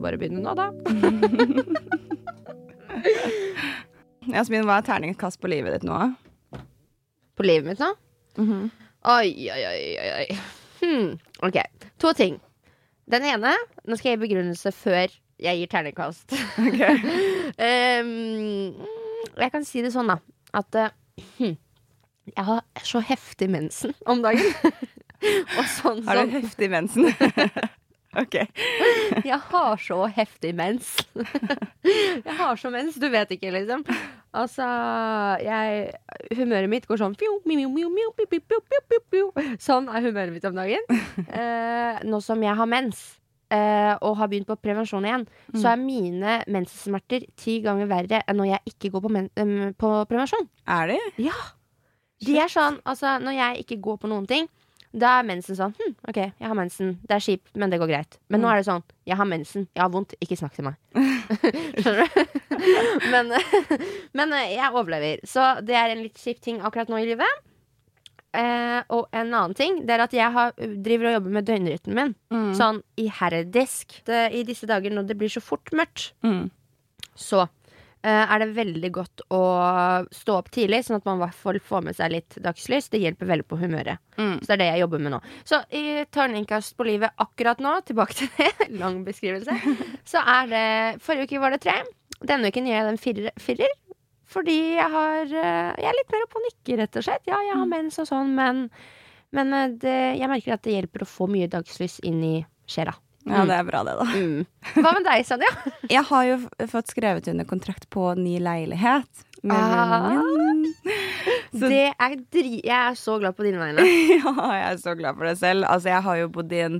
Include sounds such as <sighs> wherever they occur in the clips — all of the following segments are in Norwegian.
Jo bare begynne nå, da. <laughs> Jasmin, hva er terningkast på livet ditt nå? På livet mitt nå. Oi, oi, oi, oi, oi. Hmm. Ok, to ting. Den ene Nå skal jeg gi begrunnelse før jeg gir terningkast. <laughs> <laughs> Ehm, jeg kan si det sånn, da. At hmm, jeg har så heftig mensen om dagen. Og sånn Har du heftig mensen? Ok. <laughs> Jeg har så heftig mens. <laughs> jeg har så mens, du vet ikke, liksom. Altså, jeg Humøret mitt går sånn. Sånn er humøret mitt om dagen. <laughs> Eh, nå som jeg har mens, eh, og har begynt på prevensjon igjen, så er mine menssmerter ti ganger verre enn når jeg ikke går på, på prevensjon. Er de? Ja. De er sånn, altså Når jeg ikke går på noen ting, da er mensen sånn hm, OK, jeg har mensen. Det er kjipt, men det går greit. Men nå er det sånn jeg har mensen, jeg har vondt, ikke snakk til meg. <laughs> Skjønner du? men, <laughs> men eh, jeg overlever. Så det er en litt kjip ting akkurat nå i livet. Eh, og en annen ting Det er at jeg har, driver og jobber med døgnrytmen min. Mm. Sånn iherdisk. I disse dager når det blir så fort mørkt, Mm. så er det veldig godt å stå opp tidlig, sånn at man i hvert fall får med seg litt dagslys. Det hjelper veldig på humøret. Mm. Så det er det jeg jobber med nå. Så i terningkast på livet akkurat nå, tilbake til det, <laughs> lang beskrivelse, så er det Forrige uke var det tre. Denne uken gir jeg den firer. firer fordi jeg har eh, Jeg er litt mer oppe og nikker, rett og slett. Ja, jeg har mens og sånn, men, men eh, det, jeg merker at det hjelper å få mye dagslys inn i sjela. Ja, det er bra, det, da. Mm. Hva med deg, Sanja? <laughs> Jeg har jo fått skrevet under kontrakt på ny leilighet. Men, Ah. Det er dri... Jeg er så glad på dine vegne. <laughs> Ja, jeg er så glad for det selv. Altså, jeg har jo bodd i en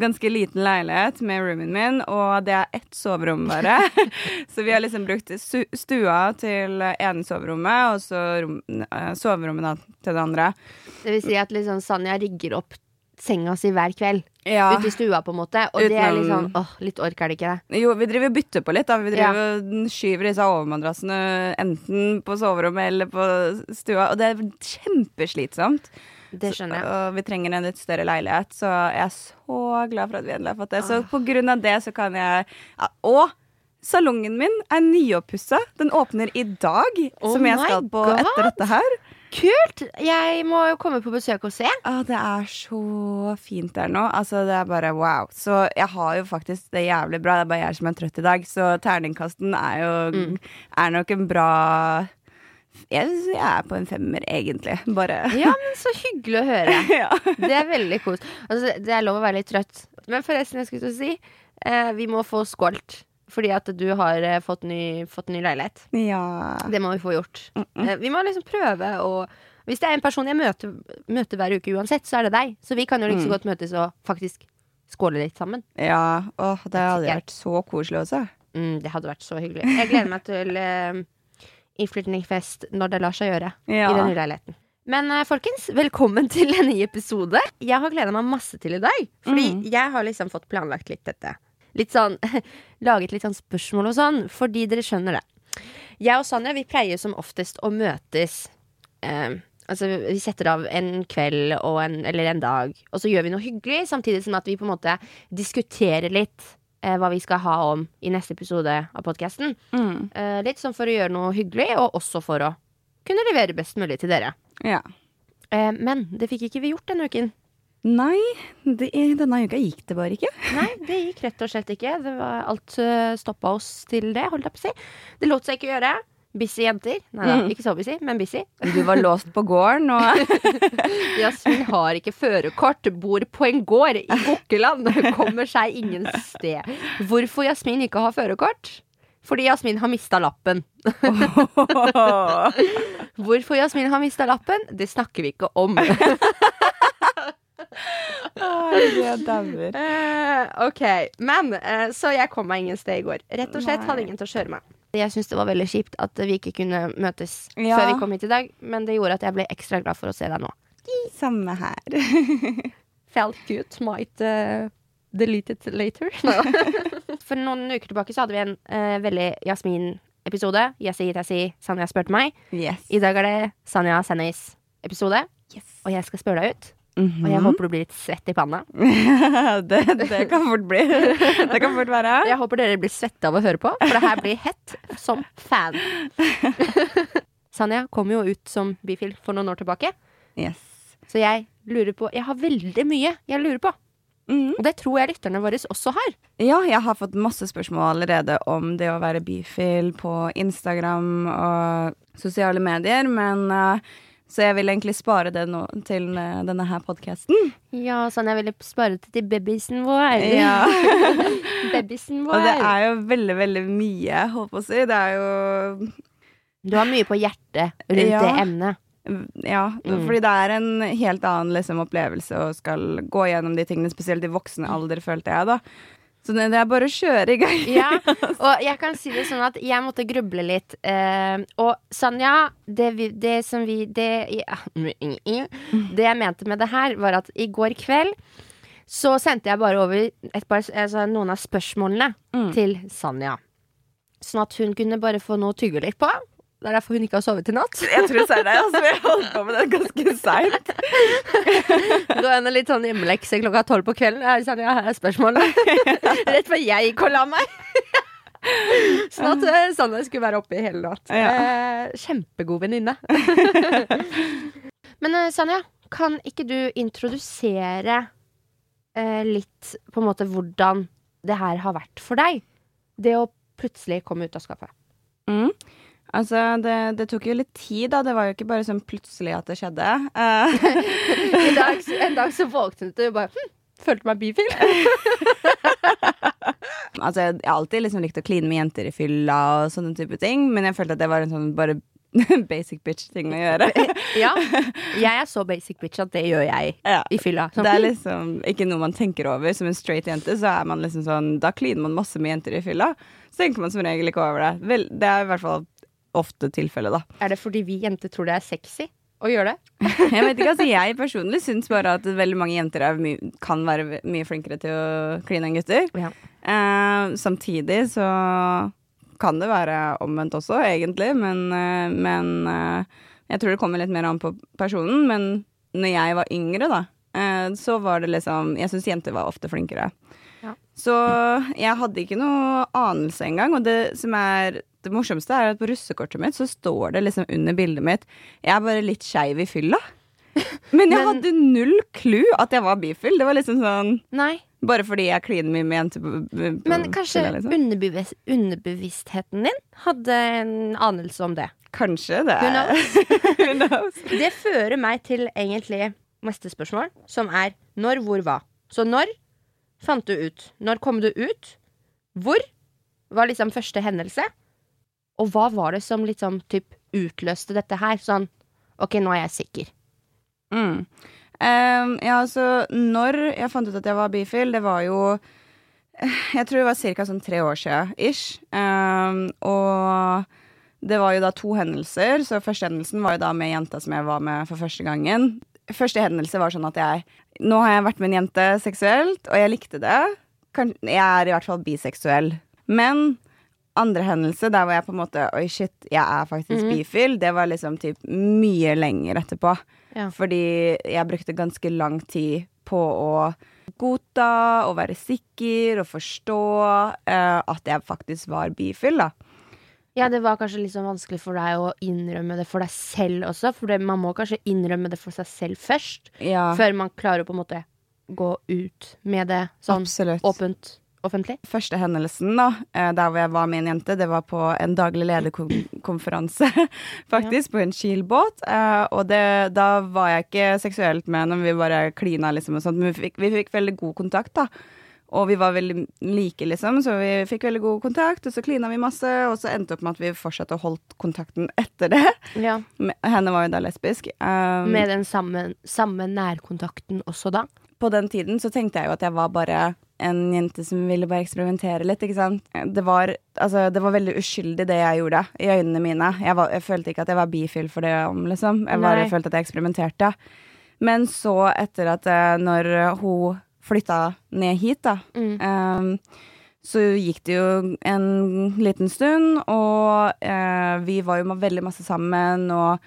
ganske liten leilighet med roomien min, og det er ett soverom bare. <laughs> så vi har liksom brukt stua til ene soverommet, og så rom, eh, soverommet da, til det andre. Det vil si at liksom Sanja rigger opp senga si hver kveld Ja. ute i stua, på en måte. Og det er litt sånn åh, litt ork er det ikke det? Jo, vi driver og bytter på litt. da Vi driver og skyver disse overmadrassene enten på soverommet eller på stua, og det er kjempeslitsomt. Det skjønner jeg. Og vi trenger en litt større leilighet, så jeg er så glad for at vi endelig har fått det. Så på grunn av det så kan jeg ja, Og salongen min er nyoppussa. Den åpner i dag, Oh som jeg skal på God! etter dette her. Kult! Jeg må jo komme på besøk og se. Ah, det er så fint der nå. Altså, det er bare wow. Så jeg har jo faktisk det jævlig bra. Det er bare jeg som er trøtt i dag, så terningkasten er jo Mm. Er nok en bra jeg, jeg er på en femmer, egentlig. Bare <laughs> Ja, men så hyggelig å høre. <laughs> ja. Det er veldig kos. Altså, det er lov å være litt trøtt. Men forresten, jeg skulle til å si eh, Vi må få skålt. Fordi at du har eh, fått, ny, fått ny leilighet. ja. Det må vi få gjort. Eh, vi må liksom prøve å Hvis det er en person jeg møter, møter hver uke uansett, så er det deg. Så vi kan jo like så godt møtes og faktisk skåle litt sammen. Ja, åh, det hadde vært så koselig også. Mm, det hadde vært så hyggelig. Jeg gleder meg til uh, innflytningsfest når det lar seg gjøre. Ja. I den nye leiligheten. Men folkens, velkommen til en ny episode. Jeg har gleda meg masse til i dag. Fordi Mm. jeg har liksom fått planlagt litt dette. Litt sånn <laughs> Laget litt sånn spørsmål og sånn, fordi dere skjønner det. Jeg og Sanja vi pleier som oftest å møtes eh, Altså, vi setter av en kveld en, eller en dag, og så gjør vi noe hyggelig, samtidig som at vi på en måte diskuterer litt eh, hva vi skal ha om i neste episode av podkasten. Mm. Eh, litt sånn for å gjøre noe hyggelig, og også for å kunne levere best mulig til dere. Ja. Eh, men det fikk ikke vi gjort denne uken. Nei, det, denne uka gikk det bare ikke. <laughs> Nei, det gikk rett og slett ikke. Det var, alt uh, stoppa oss til det, holdt jeg på å si. Det lot seg ikke gjøre. Busy jenter. Nei da, Mm. ikke så busy, men busy. Du var låst på gården, og <laughs> Jasmin har ikke førerkort, bor på en gård i Gokkeland, kommer seg ingen sted. Hvorfor Jasmin ikke har førerkort? Fordi Jasmin har mista lappen. <laughs> Hvorfor Jasmin har mista lappen, det snakker vi ikke om. Jeg dauer. Uh, <laughs> ok, men uh, Så jeg kom meg ingen sted i går. Rett og slett Nei. hadde ingen til å kjøre meg. Jeg syns det var veldig kjipt at vi ikke kunne møtes Ja. før vi kom hit i dag, men det gjorde at jeg ble ekstra glad for å se deg nå. Samme her. <laughs> Felt good, might uh, delete it later. <laughs> for noen uker tilbake så hadde vi en uh, veldig Jasmin-episode. Yassi Tessi, Sanja spurte meg. Yes. I dag er det Sanja Sennis episode, yes. og jeg skal spørre deg ut. Mhm. Og jeg håper du blir litt svett i panna. <laughs> det, det kan fort bli. Det kan fort være. Jeg håper dere blir svette av å høre på, for det her blir hett som fan. <laughs> Sanja kom jo ut som bifil for noen år tilbake, Yes. så jeg lurer på Jeg har veldig mye jeg lurer på. Mm. Og det tror jeg lytterne våre også har. Ja, jeg har fått masse spørsmål allerede om det å være bifil på Instagram og sosiale medier, men eh, Så jeg vil egentlig spare det nå til eh, denne her podkasten. Ja, sånn jeg ville spare det til babysen vår. Ja. <laughs> babysen Og det er jo veldig, veldig mye, holdt på å si. Det er jo Du har mye på hjertet rundt Ja. det emnet. Ja, Mm. fordi det er en helt annen liksom, opplevelse å skal gå gjennom de tingene, spesielt i voksen alder, følte jeg, da. Så det, er bare å kjøre i gang. Ja, <laughs> og jeg kan si det sånn at jeg måtte gruble litt. Uh, og Sanja, det, vi, det som vi det, ja, <laughs> det jeg mente med det her, var at i går kveld så sendte jeg bare over par, altså, noen av spørsmålene Mm. til Sanja. Sånn at hun kunne bare få noe å tygge litt på. Det er derfor hun ikke har sovet i natt. Jeg tror det er det, altså. Jeg holdt på med det ganske seint. Du er det litt sånn hjemmelekse klokka tolv på kvelden. Jeg, Sanja, her er spørsmålet. Rett før jeg gikk og la meg. Sånn at Sanne Sanja skulle være oppe i hele natt. Ja. Eh, kjempegod venninne. <laughs> Men eh, Sanja, kan ikke du introdusere eh, litt på en måte hvordan det her har vært for deg? Det å plutselig komme ut av skapet. Mm. Altså, det, det tok jo litt tid, da. Det var jo ikke bare sånn plutselig at det skjedde. <laughs> Eh, I dag, en dag så våknet du og bare hm, følte meg bifil. <laughs> altså, jeg har alltid liksom likt å kline med jenter i fylla og sånne type ting, men jeg følte at det var en sånn bare <laughs> basic bitch-ting å gjøre. Ja, jeg er så basic bitch at det gjør jeg Ja. i fylla. Sånn, Det er liksom ikke noe man tenker over. Som en straight jente, så er man liksom sånn Da kliner man masse med jenter i fylla. Så tenker man som regel ikke over det. Vel, det er i hvert fall ofte tilfellet, da. Er det fordi vi jenter tror det er sexy å gjøre det? <laughs> Jeg vet ikke, altså Jeg personlig syns bare at veldig mange jenter er kan være mye flinkere til å kline enn gutter. Ja. Eh, samtidig så kan det være omvendt også, egentlig. Men, eh, men eh, jeg tror det kommer litt mer an på personen. Men når jeg var yngre, da, eh, så var det liksom Jeg syns jenter var ofte flinkere. Ja. Så jeg hadde ikke noe anelse engang. Og det som er det morsomste, er at på russekortet mitt så står det liksom under bildet mitt Jeg er bare litt skeiv i fylla. <laughs> Men jeg Men- hadde null clou at jeg var bifil. Det var liksom sånn Nei, Bare fordi jeg kliner mye med jenter men kanskje fylla, liksom. underbevis underbevisstheten din hadde en anelse om det. Kanskje det. Who knows? Who knows? Det fører meg til egentlig neste spørsmål, som er når, hvor, hva. Så når fant du ut? Når kom du ut? Hvor var liksom første hendelse? Og hva var det som liksom typ utløste dette her? Sånn OK, nå er jeg sikker. Mm. Ehm, ja, altså, når jeg fant ut at jeg var bifil, det var jo Jeg tror det var ca. sånn tre år siden ish. Ehm, og det var jo da to hendelser. Så første hendelsen var jo da med jenta som jeg var med for første gangen. Første hendelse var sånn at jeg Nå har jeg vært med en jente seksuelt, og jeg likte det. Jeg er i hvert fall biseksuell. Men andre hendelse, der hvor jeg på en måte Oi, shit, jeg er faktisk Mhm. bifil, det var liksom typ mye lenger etterpå. Ja. Fordi jeg brukte ganske lang tid på å godta og være sikker og forstå uh, at jeg faktisk var bifil, da. Ja, det var kanskje litt sånn vanskelig for deg å innrømme det for deg selv også. For det, man må kanskje innrømme det for seg selv først. Ja, Før man klarer å på en måte gå ut med det sånn absolutt. åpent offentlig. Første hendelsen, da, eh, der hvor jeg var med en jente, det var på en daglig lederkonferanse, <laughs> faktisk, på en Kiel-båt. Eh, og det, da var jeg ikke seksuelt med henne, vi bare klina liksom og sånt. Men vi fikk, vi fikk veldig god kontakt, da. Og vi var veldig like, liksom, så vi fikk veldig god kontakt, og så klina vi masse, og så endte det opp med at vi fortsatte å holdt kontakten etter det. Ja. <laughs> Henne var jo da lesbisk. Um, Med den samme, samme nærkontakten også da. på den tiden så tenkte jeg jo at jeg var bare en jente som ville bare eksperimentere litt, ikke sant. Det var, altså, det var veldig uskyldig det jeg gjorde, i øynene mine. Jeg, var, jeg følte ikke at jeg var bifil for det om, liksom. Jeg bare Nei. følte at jeg eksperimenterte. Men så, etter at eh, når hun flytta ned hit, da, Mm. um, så gikk det jo en liten stund, og eh, vi var jo veldig masse sammen, og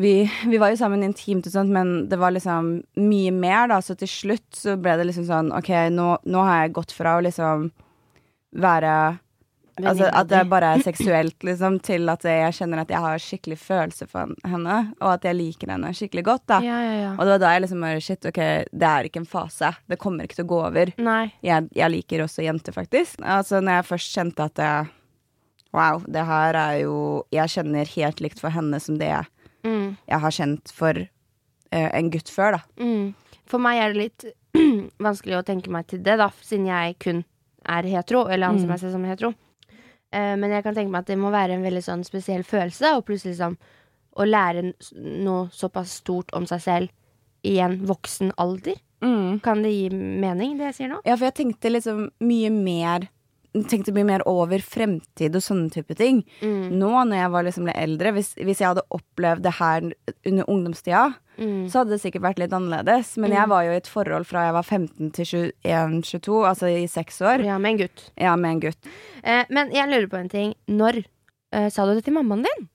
vi, vi var jo sammen intimt og sånt, men det var liksom mye mer, da, så til slutt så ble det liksom sånn OK, nå, nå har jeg gått fra å liksom være Altså at det bare er <clears throat> seksuelt, liksom, til at jeg kjenner at jeg har skikkelig følelse for henne, og at jeg liker henne skikkelig godt, da. Ja, ja, ja. Og det var da jeg liksom bare Shit, OK, det er ikke en fase. Det kommer ikke til å gå over. Jeg, jeg liker også jenter, faktisk. Altså, når jeg først kjente at det, Wow, det her er jo Jeg kjenner helt likt for henne som det Mm. jeg har kjent for uh, en gutt før, da. Mm. For meg er det litt <clears throat> vanskelig å tenke meg til det, da, siden jeg kun er hetero, eller anser Mm. meg selv som hetero. Uh, men jeg kan tenke meg at det må være en veldig sånn spesiell følelse, og plutselig liksom å lære noe såpass stort om seg selv i en voksen alder. Kan det gi mening, det jeg sier nå? Ja, for jeg tenkte liksom mye mer Tenkte mye mer over fremtid og sånne type ting. Mm. Nå når jeg var liksom litt eldre, hvis, hvis jeg hadde opplevd det her under ungdomstida, Mm. så hadde det sikkert vært litt annerledes. Men jeg var jo i et forhold fra jeg var 15 til 21-22, altså i seks år. Ja, med en gutt. Ja, med en gutt. Eh, men jeg lurer på en ting. Når eh, sa du det til mammaen din?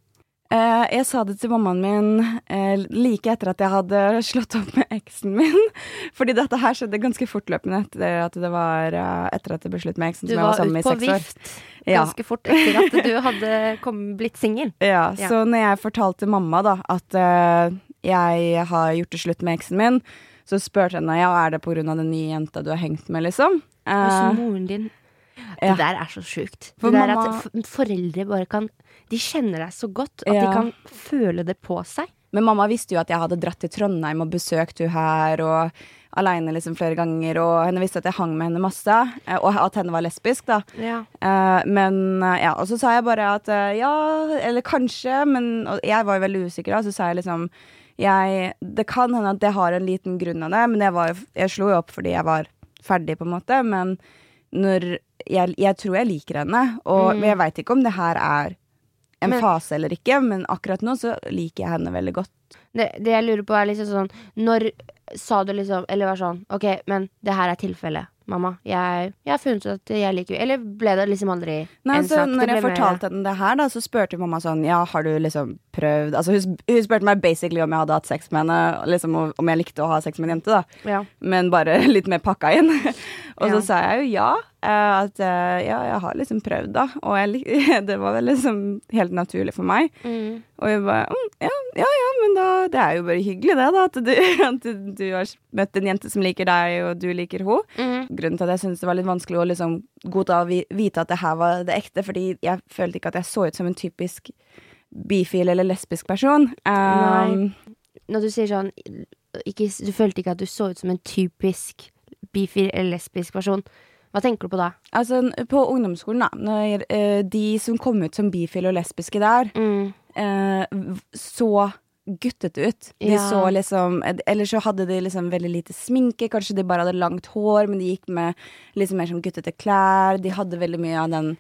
Eh, jeg sa det til mammaen min eh, like etter at jeg hadde slått opp med eksen min. <laughs> Fordi dette her skjedde ganske fortløpende etter at det var eh, Etter at det ble slutt med eksen Du som jeg var var sammen med ute i på seks år. vift Ja. ganske fort etter at du hadde kom, blitt singel. <laughs> Ja, Ja. Så når jeg fortalte mamma da at eh, jeg har gjort det slutt med eksen min, så spurte henne ja, er det på av den nye jenta du har hengt med, liksom. Hos Eh, moren din. Ja. Det der er så sjukt. For det der mamma- at foreldre bare kan De kjenner deg så godt at Ja. de kan føle det på seg. Men mamma visste jo at jeg hadde dratt til Trondheim og besøkt henne her, og aleine liksom flere ganger, og henne visste at jeg hang med henne masse, eh, og at henne var lesbisk, da. Ja. Eh, men eh, ja, og så sa jeg bare at ja, eller kanskje, men jeg var jo veldig usikker da, så sa jeg liksom jeg, Det kan hende at det har en liten grunn av det, men jeg, var, jeg slo jo opp fordi jeg var ferdig, på en måte. Men når jeg, jeg tror jeg liker henne, og Mm. jeg veit ikke om det her er en Men- fase eller ikke, men akkurat nå så liker jeg henne veldig godt. Det, det jeg lurer på, er liksom sånn Når sa du liksom Eller var sånn OK, men det her er tilfellet, mamma. Jeg, jeg har funnet ut at jeg liker Eller ble det liksom aldri Nei, en så sak? Når jeg fortalte henne det her, da, så spurte mamma sånn Ja, har du liksom prøvd Altså, hun, hun spurte meg basically om jeg hadde hatt sex med henne, liksom om jeg likte å ha sex med en jente, da. Ja. Men bare <laughs> litt mer pakka inn. <laughs> og Ja. så sa jeg jo ja. Eh, At eh, ja, jeg har liksom prøvd, da. Og jeg, <laughs> det var vel liksom helt naturlig for meg. Mm. Og jeg bare mm, ja, ja, ja, men da Det er jo bare hyggelig, det, da. At du, <laughs> at du, du har møtt en jente som liker deg, og du liker henne. Mm. Grunnen til at jeg syntes det var litt vanskelig å liksom godta å vite at det her var det ekte, fordi jeg følte ikke at jeg så ut som en typisk bifil eller lesbisk person. Um, Når du sier sånn ikke, Du følte ikke at du så ut som en typisk bifil eller lesbisk person. Hva tenker du på da? altså, på ungdomsskolen, da, når uh, de som kom ut som bifile og lesbiske der, Mm. uh, så guttete ut. De Ja. så liksom Eller så hadde de liksom veldig lite sminke, kanskje de bare hadde langt hår, men de gikk med liksom mer sånn guttete klær. De hadde veldig mye av den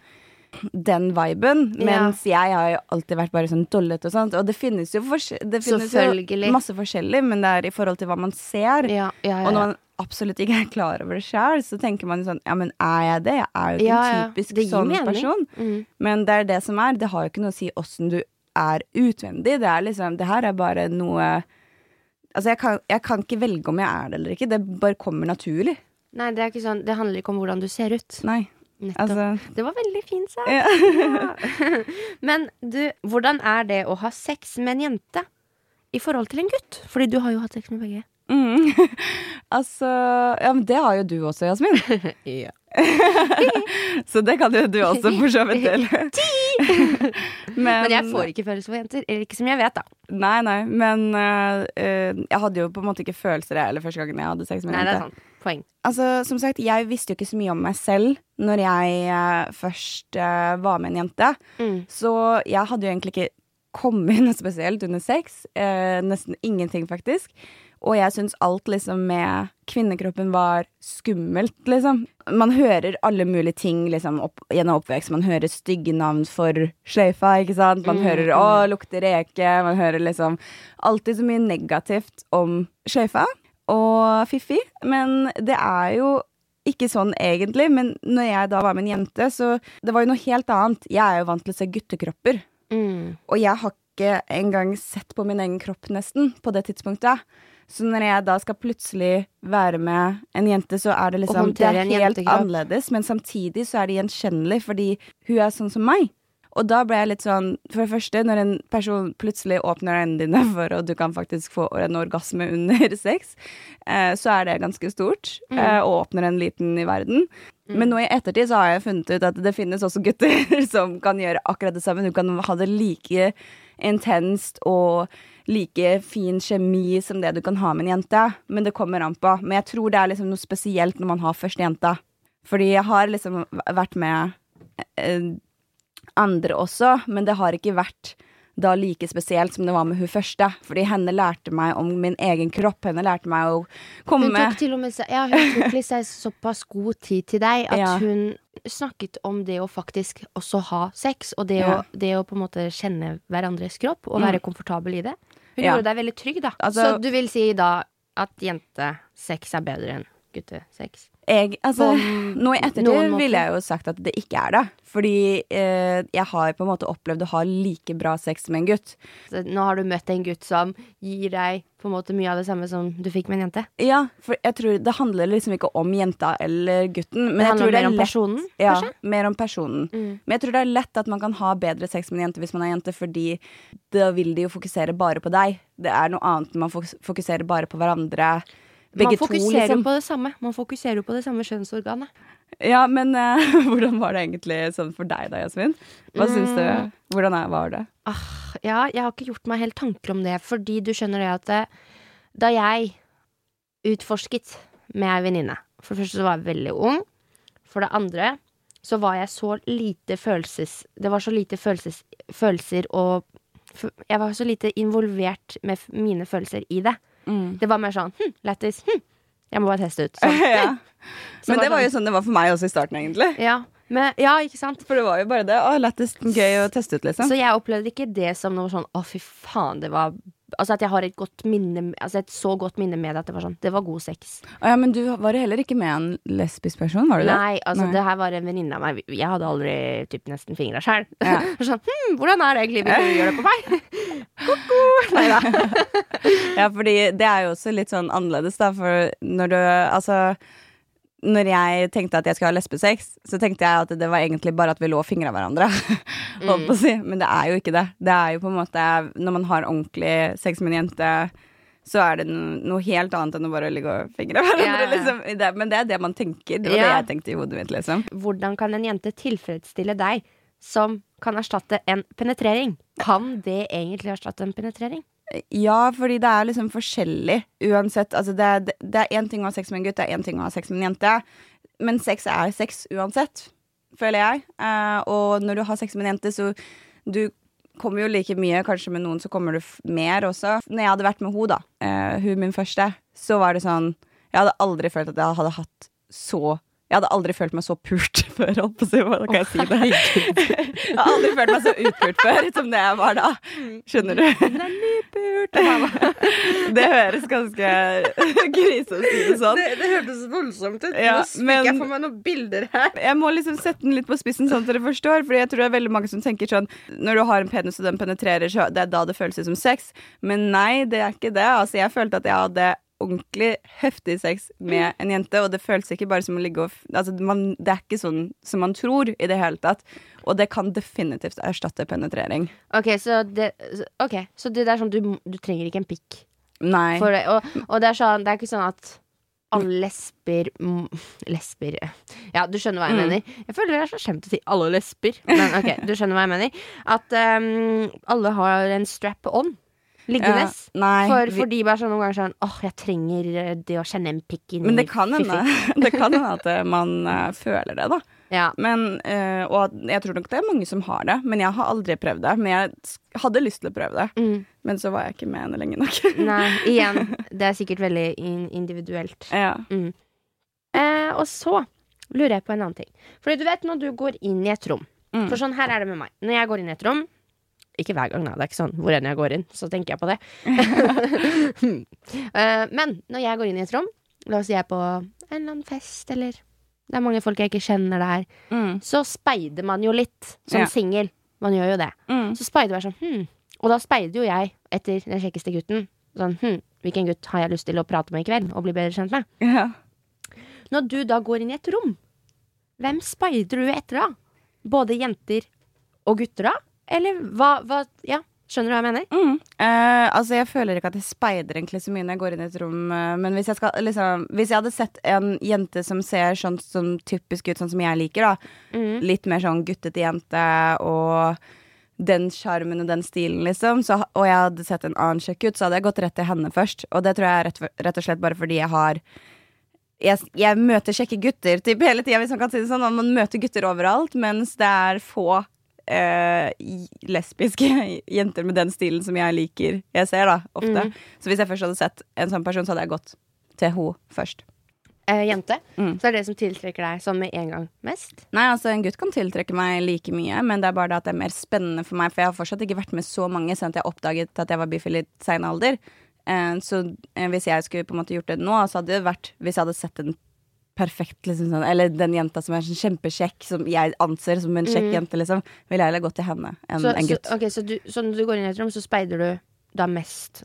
den viben, Ja. mens jeg har jo alltid vært bare sånn dollete og sånt. Og det finnes jo, det finnes jo masse forskjellig, men det er i forhold til hva man ser. Ja, ja, ja. Og når man absolutt ikke er klar over det sjøl, så tenker man jo sånn Ja, men er jeg det? Jeg er jo ikke Ja, en typisk sånn mening. person. mm. Men det er det som er. Det har jo ikke noe å si åssen du er utvendig. Det er liksom Det her er bare noe Altså, jeg kan, jeg kan ikke velge om jeg er det eller ikke. Det bare kommer naturlig. Nei, det er ikke sånn Det handler ikke om hvordan du ser ut. Nei. Nettopp. Altså Det var veldig fint sagt. ja. Ja. <laughs> Men du, hvordan er det å ha sex med en jente i forhold til en gutt? Fordi du har jo hatt sex med begge. mm. <laughs> Altså Ja, men det har jo du også, Jasmin. <laughs> Ja. Så det kan jo du også for så vidt til. Men jeg får ikke følelser for jenter. Eller ikke som jeg vet, da. Nei, nei, men øh, jeg hadde jo på en måte ikke følelser jeg, eller første gangen jeg hadde sex med en jente. Nei, det er sant. Poeng. Altså, som sagt, jeg visste jo ikke så mye om meg selv når jeg øh, først uh, var med en jente. Mm. Så jeg hadde jo egentlig ikke kommet <laughs> noe spesielt under sex. Uh, nesten ingenting, faktisk. Og jeg syns alt liksom med kvinnekroppen var skummelt, liksom. Man hører alle mulige ting liksom, opp, gjennom oppvekst. Man hører stygge navn for sløyfa, ikke sant. Man Mm, hører 'å, lukter reke'. Man hører liksom alltid så mye negativt om sløyfa og Fiffi. Men det er jo ikke sånn egentlig. Men når jeg da var med en jente, så Det var jo noe helt annet. Jeg er jo vant til å se guttekropper. Mm. Og jeg har ikke engang sett på min egen kropp, nesten, på det tidspunktet. Så når jeg da skal plutselig være med en jente, så er det liksom Det er helt annerledes, men samtidig så er det gjenkjennelig, fordi hun er sånn som meg. Og da ble jeg litt sånn For det første, når en person plutselig åpner øynene dine <laughs> for at du kan faktisk få en orgasme under <laughs> sex, eh, så er det ganske stort. Eh, og åpner en liten i verden. Men nå i ettertid så har jeg funnet ut at det finnes også gutter <laughs> som kan gjøre akkurat det samme. Du kan ha det like intenst og like fin kjemi som det du kan ha med en jente. Men det kommer an på. Men jeg tror det er liksom noe spesielt når man har første jenta. Fordi jeg har liksom vært med eh, andre også, men det har ikke vært da like spesielt som det var med hun første. Fordi henne lærte meg om min egen kropp. Henne lærte meg å komme Hun tok til og med ja, hun tok seg såpass god tid til deg at Ja. hun snakket om det å faktisk også ha sex, og det, Ja. å, det å på en måte kjenne hverandres kropp og være komfortabel i det. Hun Ja. gjorde deg veldig trygg, da. Altså- Så du vil si da at jentesex er bedre enn guttesex? Jeg, altså, nå i ettertid ville jeg jo sagt at det ikke er det. Fordi eh, jeg har på en måte opplevd å ha like bra sex som en gutt. Så nå har du møtt en gutt som gir deg på en måte mye av det samme som du fikk med en jente. Ja, for jeg tror det handler liksom ikke om jenta eller gutten. Men Det handler tror det mer er om lett, personen, Ja, kanskje? mer om personen. Mm. Men jeg tror det er lett at man kan ha bedre sex med en jente hvis man er jente, fordi da vil de jo fokusere bare på deg. Det er noe annet når man fok- fokuserer bare på hverandre. Begge Man fokuserer jo liksom. på det samme. Man fokuserer jo på det samme kjønnsorganet. Ja, men uh, <laughs> hvordan var det egentlig sånn for deg da, Jasmin? Hva syns Mm. du? Hvordan er, var det? Ja, jeg har ikke gjort meg helt tanker om det, fordi du skjønner det at det, da jeg utforsket med ei venninne For det første så var jeg veldig ung. For det andre så var jeg så lite følelses... Det var så lite følelses, følelser og Jeg var så lite involvert med mine følelser i det. Mm. Det var mer sånn hm, lættis. Hm, jeg må bare teste ut. <laughs> Sånn. ja. Men det var sånn- jo sånn det var for meg også i starten, egentlig. ja, men, ja, ikke sant? For det var jo bare det. Å, lættis, gøy å teste ut, liksom. Så jeg opplevde ikke det som noe sånn å, fy faen, det var Altså at jeg har et godt minne Altså et så godt minne med det at det var sånn Det var god sex. Ah, ja, men du var jo heller ikke med en lesbisk person, var du det? Nei, altså Nei. det her var en venninne av meg. Jeg hadde aldri typ nesten fingra sjøl. Ja. <laughs> sånn hm, hvordan er det egentlig hvis du gjør det på meg? <laughs> Ko-ko! Nei da. <laughs> Ja, fordi det er jo også litt sånn annerledes, da, for når du Altså når jeg tenkte at jeg skulle ha lesbesex, så tenkte jeg at det var egentlig bare at vi lå og fingra hverandre. <laughs> Mm. si. Men det er jo ikke det. Det er jo på en måte Når man har ordentlig sex med en jente, så er det noe helt annet enn å bare ligge og fingre <laughs> hverandre. Ja, ja. Liksom. Men det er det man tenker. Det var det jeg tenkte i hodet mitt, liksom. Hvordan kan en jente tilfredsstille deg som kan erstatte en penetrering? Kan det egentlig erstatte en penetrering? Ja, fordi det er liksom forskjellig uansett. Altså det, er- det er én ting å ha sex med en gutt, det er én ting å ha sex med en jente. Men sex er sex uansett, føler jeg. Eh, og når du har sex med en jente, så du kommer jo like mye. Kanskje med noen så kommer du mer også. Når jeg hadde vært med hun da, eh, hun min første, så var det sånn Jeg hadde aldri følt at jeg hadde hatt så jeg hadde aldri følt meg så pult <laughs> før. Holdt på å si, hva kan jeg si det? jeg har aldri følt meg så utpult før som det jeg var da. Skjønner du? Det er nypult. Det <laughs> høres ganske <laughs> grisete å si det sånn. det hørtes voldsomt ut. Ja, Nå fikk jeg for meg noen bilder her. Jeg må liksom sette den litt på spissen, sånn at dere forstår. Fordi jeg tror det er veldig mange som tenker sånn Når du har en penis og den penetrerer, så det er da det føles ut som sex. Men nei, det er ikke det. Altså, jeg følte at jeg hadde ordentlig heftig sex med en jente, og det føles ikke bare som å ligge og altså, man, Det er ikke sånn som man tror i det hele tatt. Og det kan definitivt erstatte penetrering. Ok, så det, okay, så det er sånn du, du trenger ikke en pikk. Nei. Det, og, og det er sånn, det er ikke sånn at alle lesber mm, Lesber Ja, du skjønner hva jeg Mm. mener. Jeg føler det er så skjemt å si alle lesber, men ok, du skjønner hva jeg mener. At um, alle har en strap on. Liggende. Ja, nei, For, for fordi bare sånn noen ganger sånn åh, jeg trenger eh, det å kjenne en pikk inni Men det kan hende, <laughs> det kan hende at eh, man uh, føler det, da. Ja. Men, uh, og jeg tror nok det er mange som har det, men jeg har aldri prøvd det. Men jeg hadde lyst til å prøve det, Mm. men så var jeg ikke med henne lenge nok. <laughs> Nei, igjen, <laughs> det er sikkert veldig in individuelt. ja. Eh, og så lurer jeg på en annen ting. Fordi du vet når du går inn i et rom Mm. For sånn her er det med meg. Når jeg går inn i et rom Ikke hver gang, da. Det er ikke sånn hvor enn jeg går inn, så tenker jeg på det. <laughs> <laughs> Eh, men når jeg går inn i et rom, la oss si jeg er på en eller annen fest, eller det er mange folk jeg ikke kjenner der, Mm. så speider man jo litt som Ja. singel. Man gjør jo det. Mm. Så speider jeg sånn, hm. Og da speider jo jeg etter den kjekkeste gutten. Sånn, hm, hvilken gutt har jeg lyst til å prate med i kveld og bli bedre kjent med? <laughs> Ja. Når du da går inn i et rom, hvem speider du etter da? Både jenter og gutter da? Eller hva, hva Ja, skjønner du hva jeg mener? Mm. Eh, altså, jeg føler ikke at jeg speider egentlig så mye når jeg går inn i et rom, eh, men hvis jeg, skal, liksom, hvis jeg hadde sett en jente som ser sånn som typisk ut, sånn som jeg liker, da, Mm. litt mer sånn guttete jente og den sjarmen og den stilen, liksom, så, og jeg hadde sett en annen kjekk ut, så hadde jeg gått rett til henne først. Og det tror jeg er rett, rett og slett bare fordi jeg har jeg, jeg møter kjekke gutter typ, hele tida, hvis man kan si det sånn. Man møter gutter overalt, mens det er få eh, lesbiske <laughs> jenter med den stilen som jeg liker jeg ser, da, ofte. Mm. Så hvis jeg først hadde sett en sånn person, så hadde jeg gått til henne først. Eh, jente. Mm. Så er det det som tiltrekker deg sånn med en gang mest? Nei, altså En gutt kan tiltrekke meg like mye, men det er bare det at det er mer spennende for meg. For jeg har fortsatt ikke vært med så mange siden jeg oppdaget at jeg var bifil i sein alder. Eh, så eh, hvis jeg skulle på en måte gjort det nå, så hadde det vært hvis jeg hadde sett en perfekt liksom sånn, Eller den jenta som er sånn kjempekjekk, som jeg anser som en kjekk Mm. jente, liksom. Vil jeg heller gå til henne enn Så, en gutt. Så, okay, så, du, så når du går inn i et rom, så speider du da mest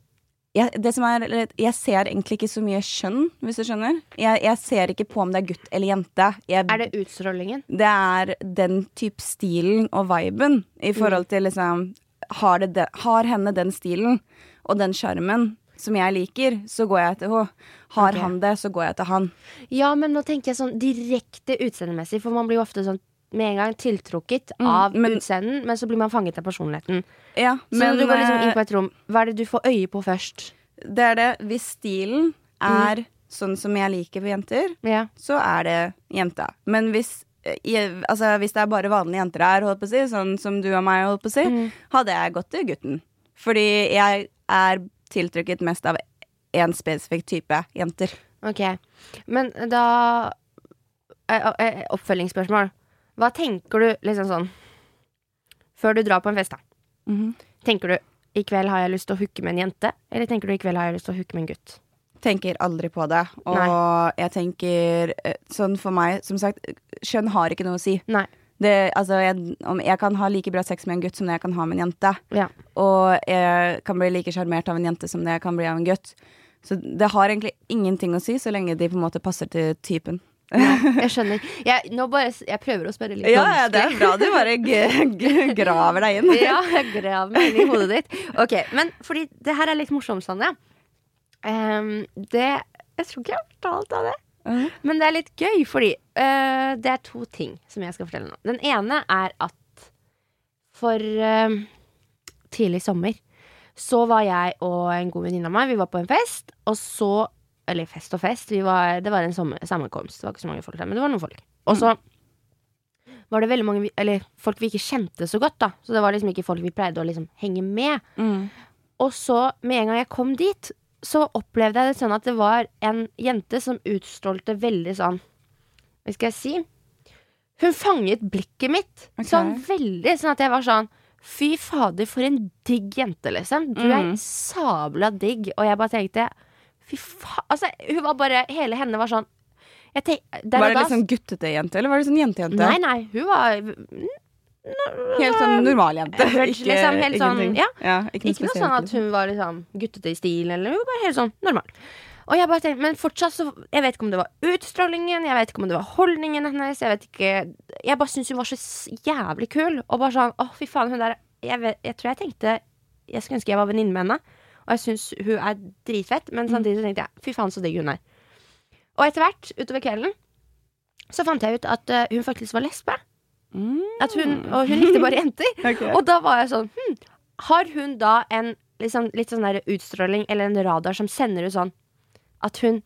jeg, det som er, jeg ser egentlig ikke så mye kjønn, hvis du skjønner. Jeg, jeg ser ikke på om det er gutt eller jente. Jeg, Er det utstrålingen? det er den type stilen og viben i forhold til liksom har, det de, har henne den stilen og den sjarmen som jeg liker, så går jeg til henne. Har okay. han det, så går jeg til han. Ja, men nå tenker jeg sånn direkte utseendemessig, for man blir jo ofte sånn med en gang tiltrukket Mm, av men- utseendet, men så blir man fanget av personligheten. Ja, Så når du går liksom inn eh, på et rom, hva er det du får øye på først? det er det. Hvis stilen er sånn som jeg liker for jenter, Ja. så er det jenta. Men hvis i, altså, hvis det er bare vanlige jenter her, holdt på å si, sånn som du og meg, holdt på å si, Mm. hadde jeg gått til gutten. Fordi jeg er tiltrukket mest av en spesifikk type jenter. Ok. Men da eh, eh, Oppfølgingsspørsmål. Hva tenker du liksom sånn Før du drar på en fest, da. Tenker du i kveld har jeg lyst til å hooke med en jente, eller tenker du i kveld har jeg lyst til å hooke med en gutt? Tenker aldri på det. Og Nei. jeg tenker eh, sånn for meg, som sagt, kjønn har ikke noe å si. Nei. Det, altså, jeg, om jeg kan ha like bra sex med en gutt som det jeg kan ha med en jente. Ja. Og jeg kan bli like sjarmert av en jente som det jeg kan bli av en gutt. Så det har egentlig ingenting å si, så lenge de på en måte passer til typen. <laughs> Jeg skjønner. Jeg, nå bare, jeg prøver å spørre litt Ja, ja, det er bra du bare graver deg inn. <laughs> ja, jeg graver meg inn i hodet ditt. Ok, Men fordi det her er litt morsomt, Sanja. Um, det Jeg tror ikke jeg har fortalt deg det. Mhm. Men det er litt gøy, fordi uh, det er to ting som jeg skal fortelle nå. Den ene er at for uh, tidlig sommer så var jeg og en god venninne av meg Vi var på en fest, og så Eller fest og fest. Vi var, det var en sommer, sammenkomst. Det var ikke så mange folk der, men det var noen folk. Og så var det veldig mange Eller folk vi ikke kjente så godt, da. Så det var liksom ikke folk vi pleide å liksom henge med. Mm. Og så, med en gang jeg kom dit, så opplevde jeg det sånn at det var en jente som utstrålte veldig sånn Hva skal jeg si? Hun fanget blikket mitt okay. sånn veldig, sånn at jeg var sånn Fy fader, for en digg jente, liksom. Du er Mm. sabla digg. Og jeg bare tenkte Fy faen Altså, hun var bare Hele henne var sånn tenk, Var det litt sånn guttete jente, eller var det sånn jentejente? Nei, nei, hun var Helt sånn normal jente. Ikke, liksom, helt sånn, ja. ja. ikke noe Ikke noe sånn at liksom. hun var liksom guttete i stilen, eller hun var helt sånn normal. Og jeg bare tenkte, Men fortsatt så Jeg vet ikke om det var utstrålingen, jeg vet ikke om det var holdningen hennes. Jeg vet ikke Jeg bare syntes hun var så jævlig kul. Og bare sånn Å, fy faen, hun der jeg, vet, jeg tror jeg tenkte Jeg skulle ønske jeg var venninne med henne. Og jeg syns hun er dritfett, men samtidig så tenkte jeg fy faen, så digg hun er. Og etter hvert, utover kvelden, så fant jeg ut at eh, hun faktisk var lesbe. Mm. Hun, og hun likte bare jenter. <laughs> okay. Og da var jeg sånn hm, Har hun da en liksom, litt sånn der utstråling eller en radar som sender ut sånn at hun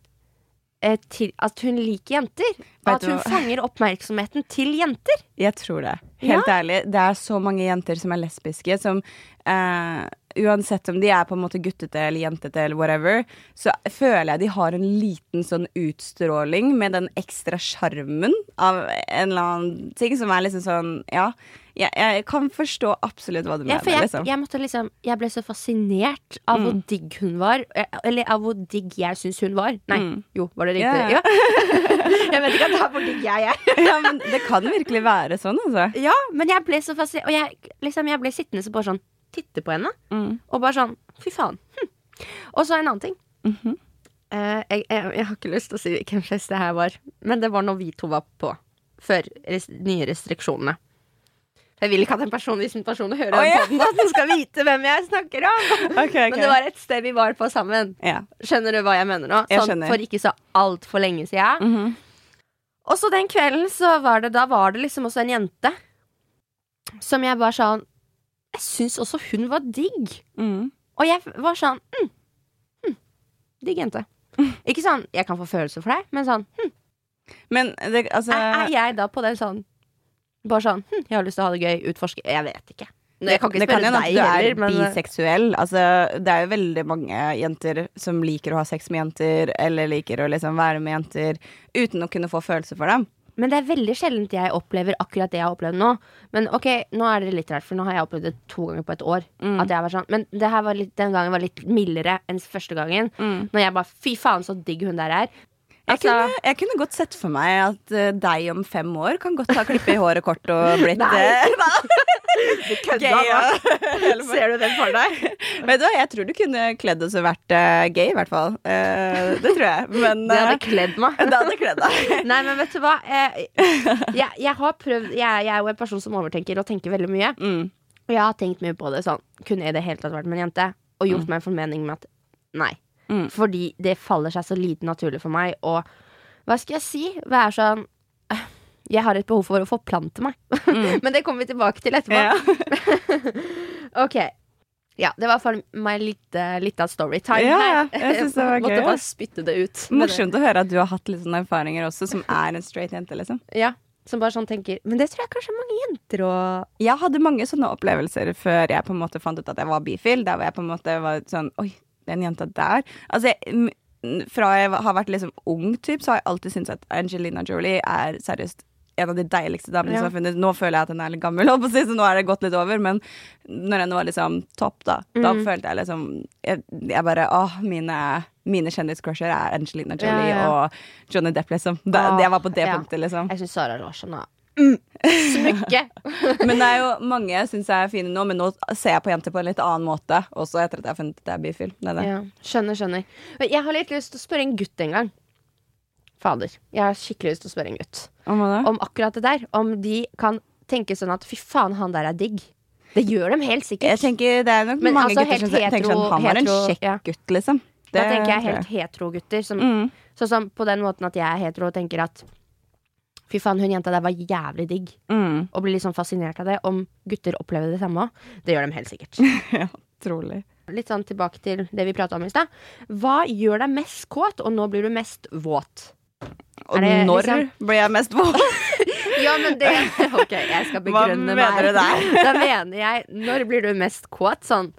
eh, til, At hun liker jenter. Vet At hun fanger oppmerksomheten til jenter. Jeg tror det. Helt ærlig. Det er så mange jenter som er lesbiske, som eh, Uansett om de er på en måte guttete eller jentete eller whatever, så føler jeg de har en liten sånn utstråling med den ekstra sjarmen av en eller annen ting som er liksom sånn Ja. Jeg, jeg kan forstå absolutt hva du Ja, mener, jeg, liksom. jeg, liksom, jeg ble så fascinert av hvor digg hun var. Eller av hvor digg jeg syns hun var. Nei, Mm. jo, var det riktig? ja. Ja. <laughs> jeg vet ikke at det er hvor digg jeg er. <laughs> ja, men det kan virkelig være sånn, altså. Ja, men jeg ble så fascinert. Og jeg, liksom, jeg ble sittende så bare sånn titte på henne. Mm. Og bare sånn fy faen. Hm. Og så en annen ting. Mm -hmm. uh, jeg, jeg, jeg har ikke lyst til å si hvilken flest det her var, men det var når vi to var på. Før res nye restriksjonene. Jeg vil ikke at en person hvis en person hører oh, ja. den at den skal vite hvem jeg snakker om. <laughs> Okay, okay. Men det var et sted vi var på sammen. ja. Skjønner du hva jeg mener nå? Sånn jeg for ikke så altfor lenge siden. -hmm. Og så den kvelden så var det Da var det liksom også en jente som jeg bare sånn Jeg syns også hun var digg. Mm. Og jeg var sånn mm, mm, Digg jente. Ikke sånn 'jeg kan få følelser for deg', men sånn hm, Men det, altså er, er jeg da på den sånn Bare sånn hm, 'jeg har lyst til å ha det gøy', utforske Jeg vet ikke. Jeg kan ikke det kan spørre hende at du er men biseksuell. Altså, det er jo veldig mange jenter som liker å ha sex med jenter, eller liker å liksom være med jenter uten å kunne få følelser for dem. Men det er veldig sjelden jeg opplever akkurat det jeg har opplevd nå. Men ok, nå er det litt rart, for nå har jeg opplevd det to ganger på et år. Mm. At jeg var sånn Men det her var litt, den gangen var litt mildere enn første gangen. Mm. Når jeg bare Fy faen, så digg hun der er. Jeg, Altså- kunne, jeg kunne godt sett for meg at uh, deg om fem år kan godt ha klippet i håret kort og blitt <laughs> Nei. eh, <laughs> gay. og- <laughs> Ser du den for deg? Vet du hva, jeg tror du kunne kledd oss og vært uh, gay, i hvert fall. Uh, det tror jeg. Men Det hadde kledd meg. det hadde kledd deg. Nei, men vet du hva? Jeg, jeg har prøvd jeg, jeg er jo en person som overtenker og tenker veldig mye. Mm. Og jeg har tenkt mye på det sånn Kunne jeg i det hele tatt vært med en jente? Og gjort meg en formening med at nei. Mm. Fordi det faller seg så lite naturlig for meg. Og hva skal jeg si? Være sånn eh, <sighs> Jeg har et behov for å forplante meg. <laughs> Men det kommer vi tilbake til etterpå. Ja. <laughs> Ok. Ja, det var for meg litt, uh, litt av storytime Ja, her. jeg synes det var <laughs> Måtte gøy. bare spytte det ut. Morsomt det. Å høre at du har hatt litt sånne erfaringer også, som er en straight jente, liksom. Ja, som bare sånn tenker Men det tror jeg kanskje mange jenter og Jeg hadde mange sånne opplevelser før jeg på en måte fant ut at jeg var bifil. Der hvor jeg på en måte var sånn Oi, den jenta der. Altså, jeg, fra jeg har vært liksom ung, typ, så har jeg alltid syntes at Angelina Jolie er seriøst en av de deiligste damene Ja. som har funnet. Nå føler jeg at den er litt gammel, så nå er det gått litt over. Men når den var liksom topp, da, da Mm. følte jeg liksom Jeg, jeg bare Åh, mine, mine kjendiscrusher er Angelina Jolie Ja, ja. og Johnny Depp, liksom. Da, ah, jeg var på det punktet, liksom. Jeg syns Sara Larsson er mm, smykke. <laughs> Men det er jo mange jeg syns er fine nå, men nå ser jeg på jenter på en litt annen måte. Også etter at jeg har funnet at jeg er bifil. Det er det. Ja, skjønner, skjønner. Jeg har litt lyst til å spørre en gutt en gang. Fader. Jeg har skikkelig lyst til å spørre en gutt Om om akkurat det der. Om de kan tenke sånn at fy faen, han der er digg. Det gjør dem helt Jeg sikkert. tenker Det er nok Men mange altså, gutter som helt tenker sånn hetero- Han var en kjekk ja. gutt, liksom. da tenker jeg helt hetero-gutter. Mm. Sånn som på den måten at jeg er hetero og tenker at fy faen, hun jenta der var jævlig digg. Mm. Og blir litt sånn fascinert av det. Om gutter opplever det samme òg. Det gjør de helt sikkert. <laughs> Ja, trolig. Litt sånn tilbake til det vi prata om i stad. Hva gjør deg mest kåt, og nå blir du mest våt? Og når liksom- blir jeg mest våt? <laughs> Ja, men det <laughs> Ok, jeg skal Hva begrunne mener du meg. Da mener jeg Når blir du mest kåt? Sånn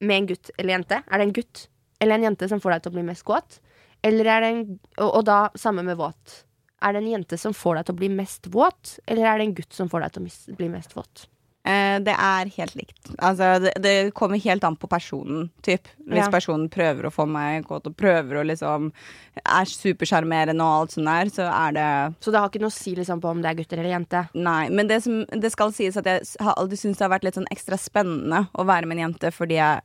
med en gutt eller jente? Er det en gutt eller en jente som får deg til å bli mest kåt? Eller er det en Og, og da samme med våt. Er det en jente som får deg til å bli mest våt, eller er det en gutt som får deg til å bli mest våt? Eh, det er helt likt. Altså, det, det kommer helt an på personen, typ. Hvis Ja. personen prøver å få meg kåt og prøver å liksom Er supersjarmerende og alt sånt der, så er det Så det har ikke noe å si liksom, på om det er gutter eller jente? Nei, men det, som, det skal sies at jeg har alltid syntes det har vært litt sånn ekstra spennende å være med en jente fordi jeg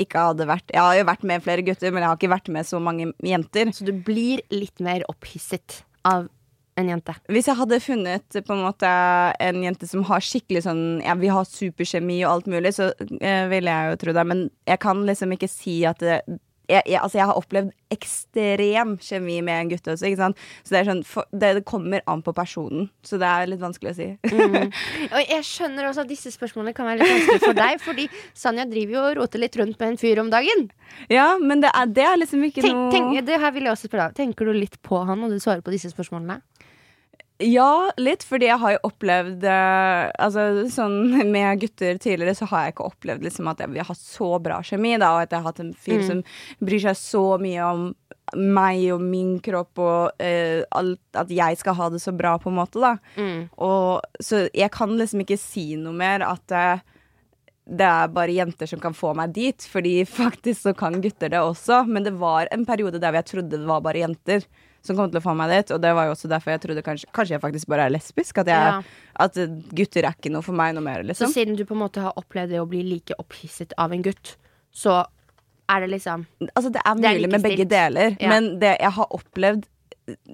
ikke hadde vært Jeg har jo vært med flere gutter, men jeg har ikke vært med så mange jenter. Så du blir litt mer opphisset av en jente? Hvis jeg hadde funnet på en måte en jente som har skikkelig sånn Ja, vi har superkjemi og alt mulig, så eh, ville jeg jo tro det, men jeg kan liksom ikke si at det, jeg, jeg, altså jeg har opplevd ekstrem kjemi med en gutt også, ikke sant. Så det sånn for, det, det kommer an på personen. Så det er litt vanskelig å si. Mm. <laughs> Og jeg skjønner også at disse spørsmålene kan være litt vanskelig for deg, fordi Sanja driver jo og roter litt rundt med en fyr om dagen. ja, men det er, det er liksom ikke Tenk, noe tenk, det her vil jeg også spørre deg. Tenker du litt på han når du svarer på disse spørsmålene? Ja, litt, fordi jeg har jo opplevd eh, Altså sånn <laughs> med gutter tidligere, så har jeg ikke opplevd liksom at vi har hatt så bra kjemi, da, og at jeg har hatt en fyr Mm. som bryr seg så mye om meg og min kropp og uh, alt At jeg skal ha det så bra, på en måte, da. Mm. Og, så jeg kan liksom ikke si noe mer at uh, det er bare jenter som kan få meg dit, fordi <laughs> faktisk så kan gutter det også. Men det var en periode der jeg trodde det var bare jenter som kom til å få meg dit, og det var jo også derfor jeg trodde kanskje, kanskje jeg faktisk bare er lesbisk. At, jeg, Ja. at gutter er ikke noe for meg noe mer, Så liksom. siden du på en måte har opplevd det å bli like opphisset av en gutt, så er det liksom Altså, det er Det er mulig med begge deler, Ja. men det jeg har opplevd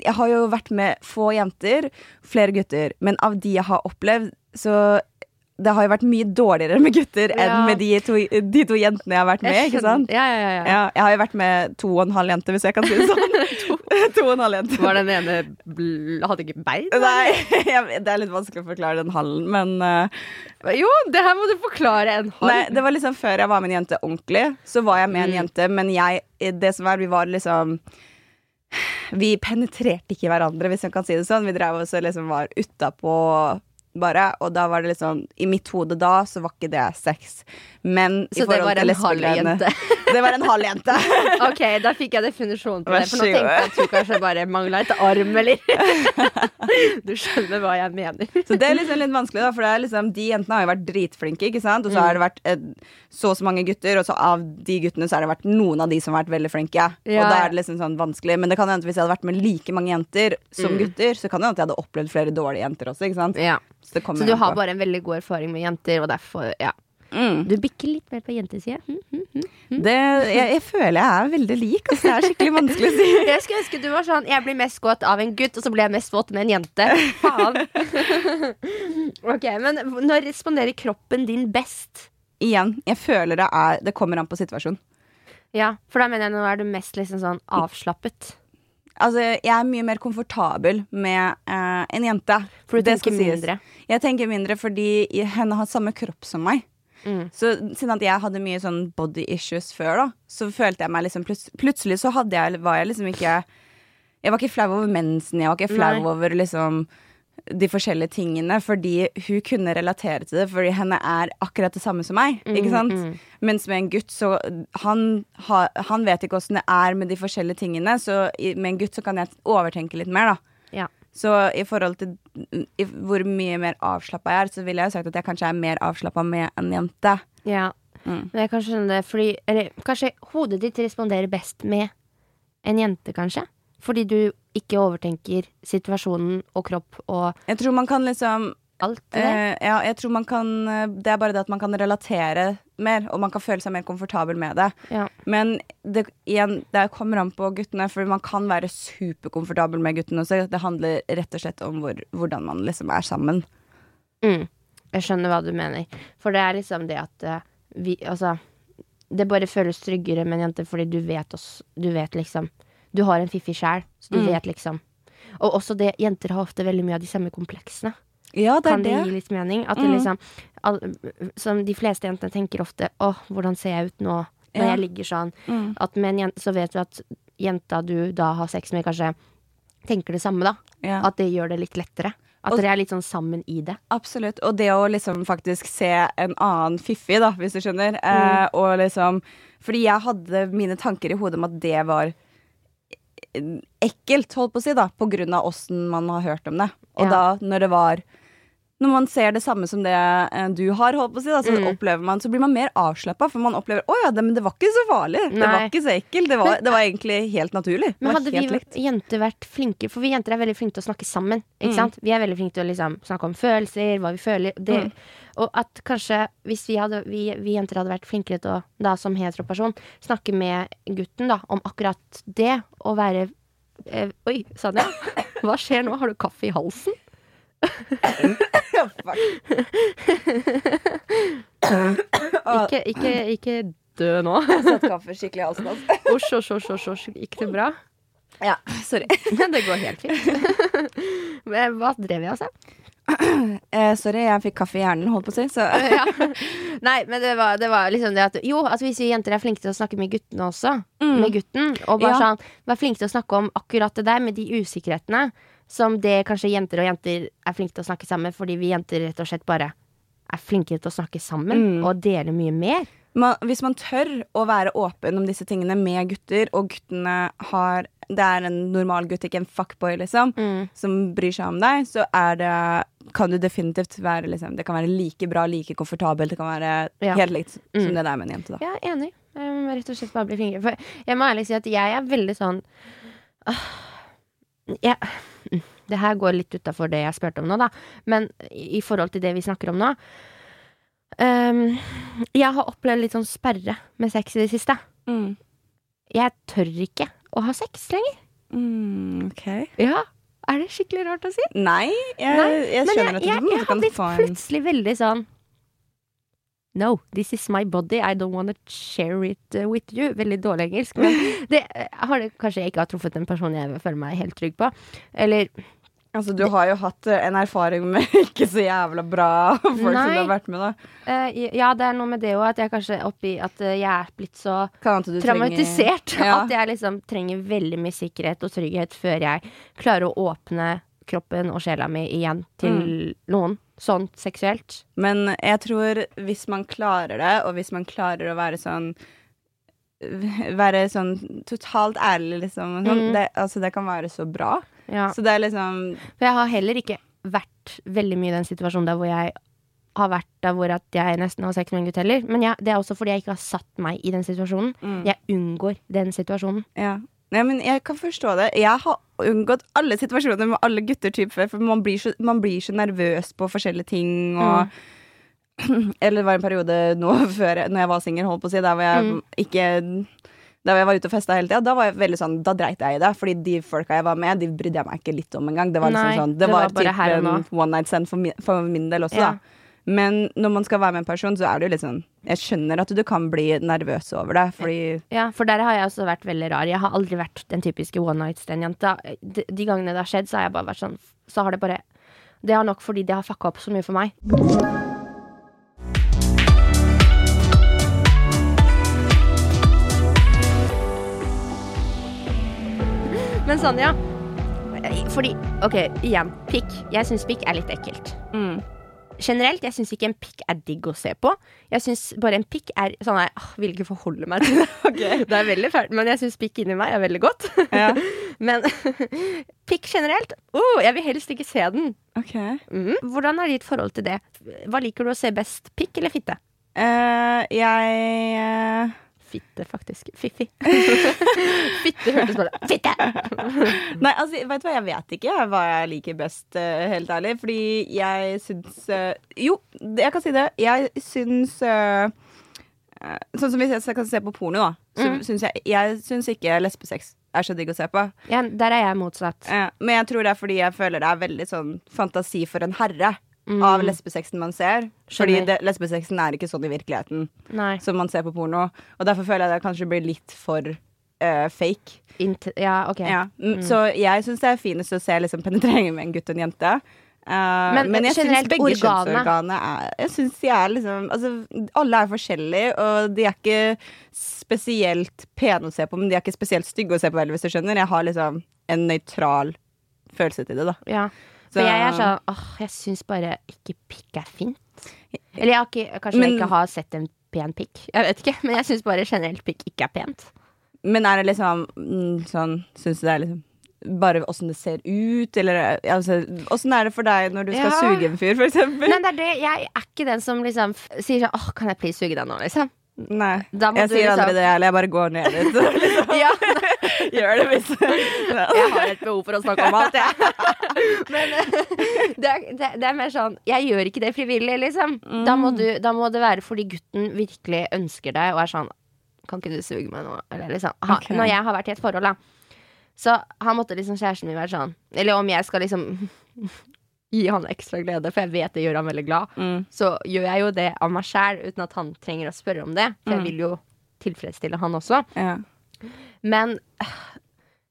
Jeg har jo vært med få jenter, flere gutter, men av de jeg har opplevd, så det har jo vært mye dårligere med gutter Ja. enn med de to, de to jentene jeg har vært med. Ikke sant? Ja, ja, ja, ja. Ja, jeg har jo vært med to og en halv jente, hvis jeg kan si det sånn. <laughs> <laughs> <laughs> to. og en halv jente. Var den ene Hadde ikke bein? Nei, <laughs> jeg, det er litt vanskelig å forklare den hallen, men uh, Jo, det her må du forklare en halv. Nei, det var liksom før jeg var med en jente ordentlig, så var jeg med en Mm. jente, men jeg Det som er, vi var liksom Vi penetrerte ikke hverandre, hvis man kan si det sånn. Vi drev oss og liksom var utapå bare, og da var det sånn I mitt hode da så var ikke det sex. Men Så <laughs> det var en halv jente. Det var en halv jente. Ok, da fikk jeg definisjonen på det. For nå tenkte jeg at du kanskje bare mangla et arm, eller <laughs> Du skjønner hva jeg mener. Så det er liksom litt vanskelig, da, for det liksom, de jentene har jo vært dritflinke, ikke sant? Og så Mm. har det vært eh, så og så mange gutter, og så av de guttene så har det vært noen av de som har vært veldig flinke. Ja. Og da er det liksom sånn vanskelig. Men det kan hende hvis jeg hadde vært med like mange jenter som Mm. gutter, så kan det hende at jeg hadde opplevd flere dårlige jenter også, ikke sant? Ja. Så, Så du har på. bare en veldig god erfaring med jenter, og derfor ja. Mm. Du bikker litt mer på jentesida. Mm. det, jeg, jeg føler jeg er veldig lik, altså. Det er skikkelig vanskelig å si. <laughs> Jeg skulle ønske du var sånn Jeg blir mest våt av en gutt, og så blir jeg mest våt med en jente. Faen. <laughs> ok, men når responderer kroppen din best? Igjen, jeg føler det er Det kommer an på situasjonen. Ja, for da mener jeg nå er du mest liksom sånn avslappet. Altså, jeg er mye mer komfortabel med eh, en jente. For du tenker mindre. Jeg tenker mindre fordi henne har samme kropp som meg. Mm. Så siden at jeg hadde mye sånn body issues før, da, så følte jeg meg liksom plut Plutselig så hadde jeg, var jeg liksom ikke Jeg var ikke flau over mensen, jeg var ikke flau Nei. over liksom de forskjellige tingene, fordi hun kunne relatere til det, fordi henne er akkurat det samme som meg. ikke sant? mm. Mens med en gutt, så han, ha, han vet ikke åssen det er med de forskjellige tingene, så med en gutt så kan jeg overtenke litt mer, da. Ja. Så i forhold til i, hvor mye mer avslappa jeg er, så ville jeg jo sagt at jeg kanskje er mer avslappa med en jente. Ja. Mm. Men jeg kan skjønne det, fordi Eller kanskje hodet ditt responderer best med en jente, kanskje? Fordi du ikke overtenker situasjonen og kropp og Jeg tror man kan liksom alt det der. eh, Ja, jeg tror man kan eh, Det er bare det at man kan relatere mer, og man kan føle seg mer komfortabel med det. Ja. Men det, igjen, det kommer an på guttene, for man kan være superkomfortabel med guttene også. Det handler rett og slett om hvor, hvordan man liksom er sammen. Mm. Jeg skjønner hva du mener. For det er liksom det at uh, vi Altså, det bare føles tryggere med en jente fordi du vet oss Du vet liksom Du har en fiffig sjel, så du Mm. vet liksom Og også det Jenter har ofte veldig mye av de samme kompleksene. Ja, det Kan er det det. gi litt mening? At det Mm. liksom all, Som de fleste jentene tenker ofte Å, hvordan ser jeg ut nå når Ja. jeg ligger sånn? Mm. At med en jente så vet du at jenta du da har sex med, kanskje tenker det samme, da. Ja. At det gjør det litt lettere. At Og- dere er litt sånn sammen i det. Absolutt. Og det å liksom faktisk se en annen fiffig, da, hvis du skjønner. Eh, og liksom Fordi jeg hadde mine tanker i hodet om at det var ekkelt, holdt på å si, da, på grunn av åssen man har hørt om det. Og Ja. da, når det var Når man ser det samme som det eh, du har, holdt på å si, da, så Mm. opplever man Så blir man mer avslappa, for man opplever Å ja, det, men det var ikke så farlig. Det var ikke så ekkelt. Det var, det var egentlig helt naturlig. Men hadde vi likt. jenter vært flinke For vi jenter er veldig flinke til å snakke sammen. Mm. Vi er veldig flinke til å liksom snakke om følelser, hva vi føler. Det, Mm. Og at kanskje hvis vi, hadde, vi, vi jenter hadde vært flinkere til å, da som heteroperson, snakke med gutten da om akkurat det, og være eh, Oi, Sanja. Hva skjer nå? Har du kaffe i halsen? Fuck. Ikke, ikke, ikke dø nå. <laughs> Satt kaffe skikkelig i halsen hans. Osj, osj, osj, osj. Gikk det bra? Ja, sorry. <laughs> det går helt fint. <laughs> Men Hva drev jeg altså? Eh, sorry, jeg fikk kaffe i hjernen, holdt på å si. Så. ja. Nei, men det var, det var liksom det at Jo, at vi jenter er flinke til å snakke med guttene også, med gutten, og bare Ja. sånn Vær flinke til å snakke om akkurat det der med de usikkerhetene som det kanskje jenter og jenter er flinke til å snakke sammen, fordi vi jenter rett og slett bare er flinkere til å snakke sammen og dele mye mer. man, hvis man tør å være åpen om disse tingene med gutter, og guttene har Det er en normal gutt, ikke en fuckboy, liksom, som bryr seg om deg, så er det Kan du definitivt være liksom Det kan være like bra, like komfortabelt, det kan være Ja. helt likt som Mm. det der med en jente, da. Jeg er enig. Jeg må rett og slett bare bli flinkere. For jeg må ærlig si at jeg er veldig sånn ah, jeg, Det her går litt utafor det jeg spurte om nå, da. Men i forhold til det vi snakker om nå um, Jeg har opplevd litt sånn sperre med sex i det siste. Mm. Jeg tør ikke å ha sex lenger. Mm, ok. Ja, Er det skikkelig rart å si? Nei, jeg, Nei, jeg skjønner at du jeg, få en jeg har blitt plutselig veldig sånn No, this is my body. I don't want to share it uh, with you. Veldig dårlig engelsk. Men <laughs> det eh, har det, kanskje jeg ikke har truffet en person jeg føler meg helt trygg på. Eller Altså, du har jo hatt eh, en erfaring med <laughs> ikke så jævla bra <laughs> folk som du har vært med, da. Uh, Ja, det er noe med det òg, at jeg kanskje oppi at eh, jeg er blitt så traumatisert trenger- <laughs> Ja. at jeg liksom trenger veldig mye sikkerhet og trygghet før jeg klarer å åpne kroppen og sjela mi igjen til Mm. noen. Sånn seksuelt. Men jeg tror hvis man klarer det, og hvis man klarer å være sånn Være sånn totalt ærlig, liksom. Sånn, Mm. det, altså, det kan være så bra. Ja. Så det er liksom For jeg har heller ikke vært veldig mye i den situasjonen der hvor jeg har vært der hvor at jeg nesten har sex med en gutt heller. Men jeg, det er også fordi jeg ikke har satt meg i den situasjonen. Mm. Jeg unngår den situasjonen. Ja. Nei, men jeg kan forstå det. Jeg har unngått alle situasjoner med alle gutter typ for man blir, så, man blir så nervøs på forskjellige ting og <clears throat> Eller det var en periode nå <laughs> før når jeg var singel, holdt på å si, der hvor jeg Mm. ikke da jeg var ute og festa hele tida, da var jeg veldig sånn, da dreit jeg i det. Fordi de folka jeg var med, de brydde jeg meg ikke litt om engang. Det var liksom Nei, sånn, det, det var, var typ en one night stand for min, for min del også, Ja. da. Men når man skal være med en person, så er det jo litt sånn Jeg skjønner at du kan bli nervøs over det, fordi Ja, for der har jeg også vært veldig rar. Jeg har aldri vært den typiske one night stand-jenta. De, de gangene det har skjedd, så har jeg bare vært sånn Så har det bare Det er nok fordi det har fucka opp så mye for meg. Men sånn, ja. Fordi, OK, igjen. Pikk. Jeg syns pikk er litt ekkelt. mm. Generelt, jeg syns ikke en pikk er digg å se på. Jeg syns bare en pikk er sånn Jeg ah, vil ikke forholde meg til det. <laughs> Det er veldig fælt, men jeg syns pikk inni meg er veldig godt. Ja. <laughs> Men <laughs> pikk generelt oh, Jeg vil helst ikke se den. Okay. Mm. Hvordan er ditt forhold til det? Hva liker du å se best? Pikk eller fitte? Uh, jeg eh, Fitte, faktisk. Fiffi. <laughs> fitte hørtes bare Fitte! <laughs> Nei, altså, vet du hva, jeg vet ikke hva jeg liker best, eh, helt ærlig. Fordi jeg syns eh, Jo, jeg kan si det. Jeg syns eh, Sånn som hvis jeg kan se på porno, da. Så Mm. syns jeg Jeg syns ikke lesbesex er så digg å se på. Ja, der er jeg motsatt. Men jeg tror det er fordi jeg føler det er veldig sånn fantasi for en herre. Mm. Av lesbesexen man ser. Fordi Skjønner. det, lesbesexen er ikke sånn i virkeligheten Nei. som man ser på porno. Og derfor føler jeg det kanskje blir litt for uh, fake. Int ja, OK. Ja. Mm. Så jeg syns det er finest å se liksom, penetrering med en gutt og en jente. Uh, Men, men, jeg syns begge kjønnsorganene er Jeg synes de er liksom altså, Alle er forskjellige, og de er ikke spesielt pene å se på, men de er ikke spesielt stygge å se på heller, hvis du skjønner. Jeg har liksom en nøytral følelse til det, da. Ja. Så- For jeg er sånn åh, jeg syns bare ikke pikk er fint. Eller jeg ikke, kanskje Men- jeg ikke har sett en pen pikk. Jeg vet ikke, men jeg syns bare generelt pikk ikke er pent. Men er det liksom mm, sånn Syns du det er liksom bare åssen det ser ut, eller altså, åssen er det for deg når du skal Ja. suge en fyr, for eksempel? Nei, det er det, jeg er ikke den som liksom sier sånn åh, kan jeg please suge deg nå, liksom? Nei. Jeg sier liksom- aldri det, eller jeg bare går ned litt. <laughs> Liksom, Ja, <laughs> gjør det hvis <laughs> jeg har et behov for å snakke om alt, jeg. Men eh, det er, det, det er mer sånn Jeg gjør ikke det frivillig, liksom. Da, må du, da må det være fordi gutten virkelig ønsker deg og er sånn Kan ikke du suge meg nå? Eller liksom. Ha, okay. Når jeg har vært i et forhold, da. Så han måtte liksom kjæresten min være sånn Eller om jeg skal liksom gi han ekstra glede, for jeg vet det gjør han veldig glad, Mm. så gjør jeg jo det av meg sjæl uten at han trenger å spørre om det. For jeg Mm. vil jo tilfredsstille han også. Ja. Men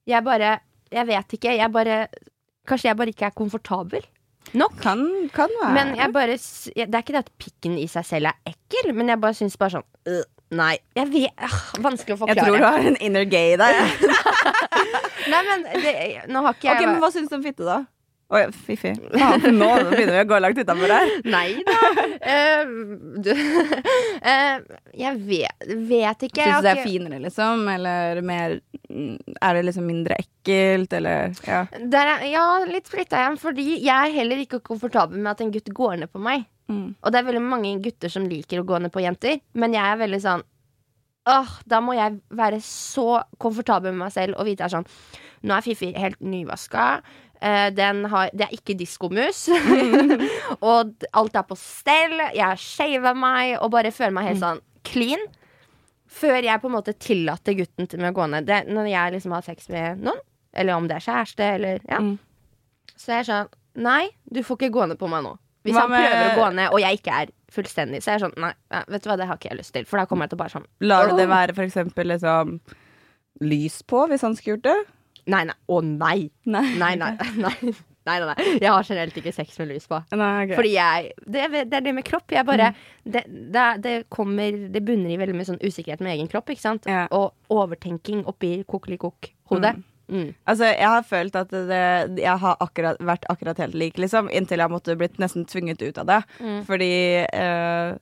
jeg bare Jeg vet ikke. Jeg bare Kanskje jeg bare ikke er komfortabel nok. Kan, kan være. Men jeg bare Det er ikke det at pikken i seg selv er ekkel, men jeg bare syns bare sånn øh, Nei. Jeg vet øh, Vanskelig å forklare. jeg tror du har en inner gay der. <laughs> Nei, men det, Nå har ikke jeg Ok, men Hva syns du om fitte, da? Oi, fiffi. Faen, nå begynner vi å gå langt utafor her. <laughs> Nei da. Uh, du uh, <laughs> Jeg vet, vet ikke. Syns du det er finere, liksom? Eller mer Er det liksom mindre ekkelt, eller Ja. Er, ja, litt splitta igjen, fordi jeg er heller ikke komfortabel med at en gutt går ned på meg. Mm. Og det er veldig mange gutter som liker å gå ned på jenter, men jeg er veldig sånn Åh, Da må jeg være så komfortabel med meg selv og vite er sånn Nå er Fifi helt nyvaska. eh, den har, det er ikke diskomus. <laughs> <laughs> og alt er på stell. Jeg har shava meg og bare føler meg helt sånn clean. Før jeg på en måte tillater gutten til å gå ned. Det, når jeg liksom har sex med noen, eller om det er kjæreste, eller ja. Mm. Så jeg er sånn Nei, du får ikke gå ned på meg nå. Hvis han prøver å gå ned, og jeg ikke er fullstendig, så er jeg sånn Nei, vet du hva, det har ikke jeg lyst til. For da kommer jeg til å bare sånn Lar du det være for eksempel liksom lys på, hvis han skulle gjort det? Nei, nei. Å nei. Nei. Nei, nei. <laughs> nei. Nei, nei, nei. Jeg har generelt ikke sex med lys på. Nei, okay. Fordi jeg det, det er det med kropp. Jeg bare Mm. det, det, det kommer Det bunner i veldig mye sånn usikkerhet med egen kropp, ikke sant? Ja. Og overtenking oppi kokelikok-hodet. Mm. Altså, jeg har følt at det, jeg har akkurat, vært akkurat helt lik, liksom, inntil jeg måtte blitt nesten tvunget ut av det. Mm. Fordi eh,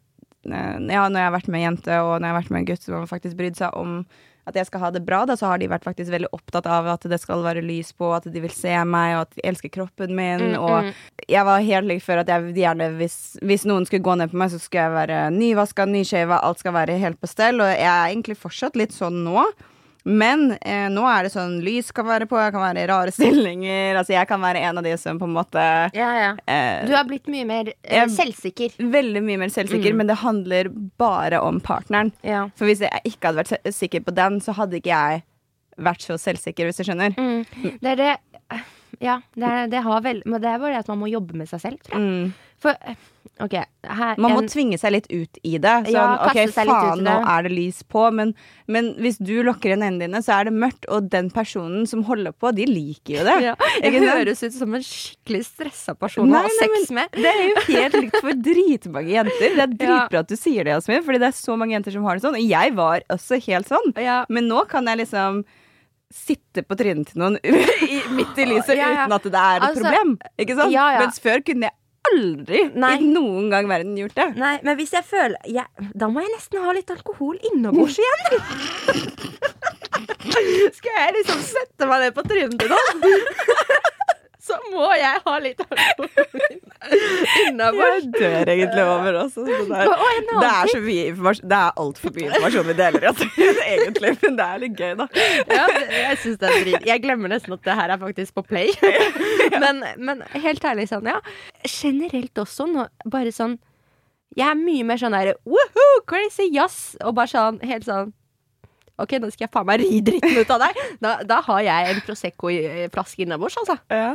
ja, når jeg har vært med en jente, og når jeg har vært med en gutt som har faktisk brydd seg om at jeg skal ha det bra, da, så har de vært faktisk veldig opptatt av at det skal være lys på, at de vil se meg, og at de elsker kroppen min. Mm, og mm. jeg var helt lik før at jeg gjerne, hvis, hvis noen skulle gå ned på meg, så skulle jeg være nyvaska, nyshava, alt skal være helt på stell. Og jeg er egentlig fortsatt litt sånn nå. Men eh, nå er det sånn lys kan være på, jeg kan være i rare <laughs> stillinger. Altså jeg kan være en av de som på en måte Ja, ja. eh, Du har blitt mye mer eh, selvsikker. Veldig mye mer selvsikker, Mm. men det handler bare om partneren. Ja. For hvis jeg ikke hadde vært sikker på den, så hadde ikke jeg vært så selvsikker, hvis du skjønner. Mm. Det er det Ja, det, er, det har vel Men det er bare det at man må jobbe med seg selv, tror jeg. Mm. For okay, her Man må en- tvinge seg litt ut i det. Sånn, Ja, ok, faen, nå er det lys på, men, men hvis du lukker igjen øynene dine, så er det mørkt, og den personen som holder på, de liker jo det. <laughs> ja, Ikke høres ut som en skikkelig stressa person å Nei, ha nei, sex med. Det er jo helt likt for dritmange jenter. Det er <laughs> dritbra at du sier det, Jasmin, fordi det er så mange jenter som har det sånn. Og jeg var også helt sånn. Men nå kan jeg liksom sitte på trynet til noen <laughs> i, midt i lyset Ja, ja. uten at det er et Altså, problem. Ikke sant? ja. Mens før kunne jeg aldri Nei. i noen gang verden gjort det. Nei, men hvis jeg føler jeg, Da må jeg nesten ha litt alkohol innabords igjen. <laughs> Skal jeg liksom sette meg ned på trynet til noen? <laughs> Så må jeg ha litt alkohol <laughs> innabords. Jeg dør egentlig over også. Det er, det er så mye informasjon Det er altfor mye informasjon vi deler, <laughs> egentlig. Men det er litt gøy, da. Ja, jeg synes det er drit. Jeg glemmer nesten at det her er faktisk på play. <laughs> Men, men helt ærlig sånn, ja. Generelt også, nå, bare sånn Jeg er mye mer sånn der woohoo, crazy jazz, og bare sånn helt sånn OK, nå skal jeg faen meg ri dritten ut av deg. Da, da har jeg en Prosecco-flaske innabords, altså. Ja.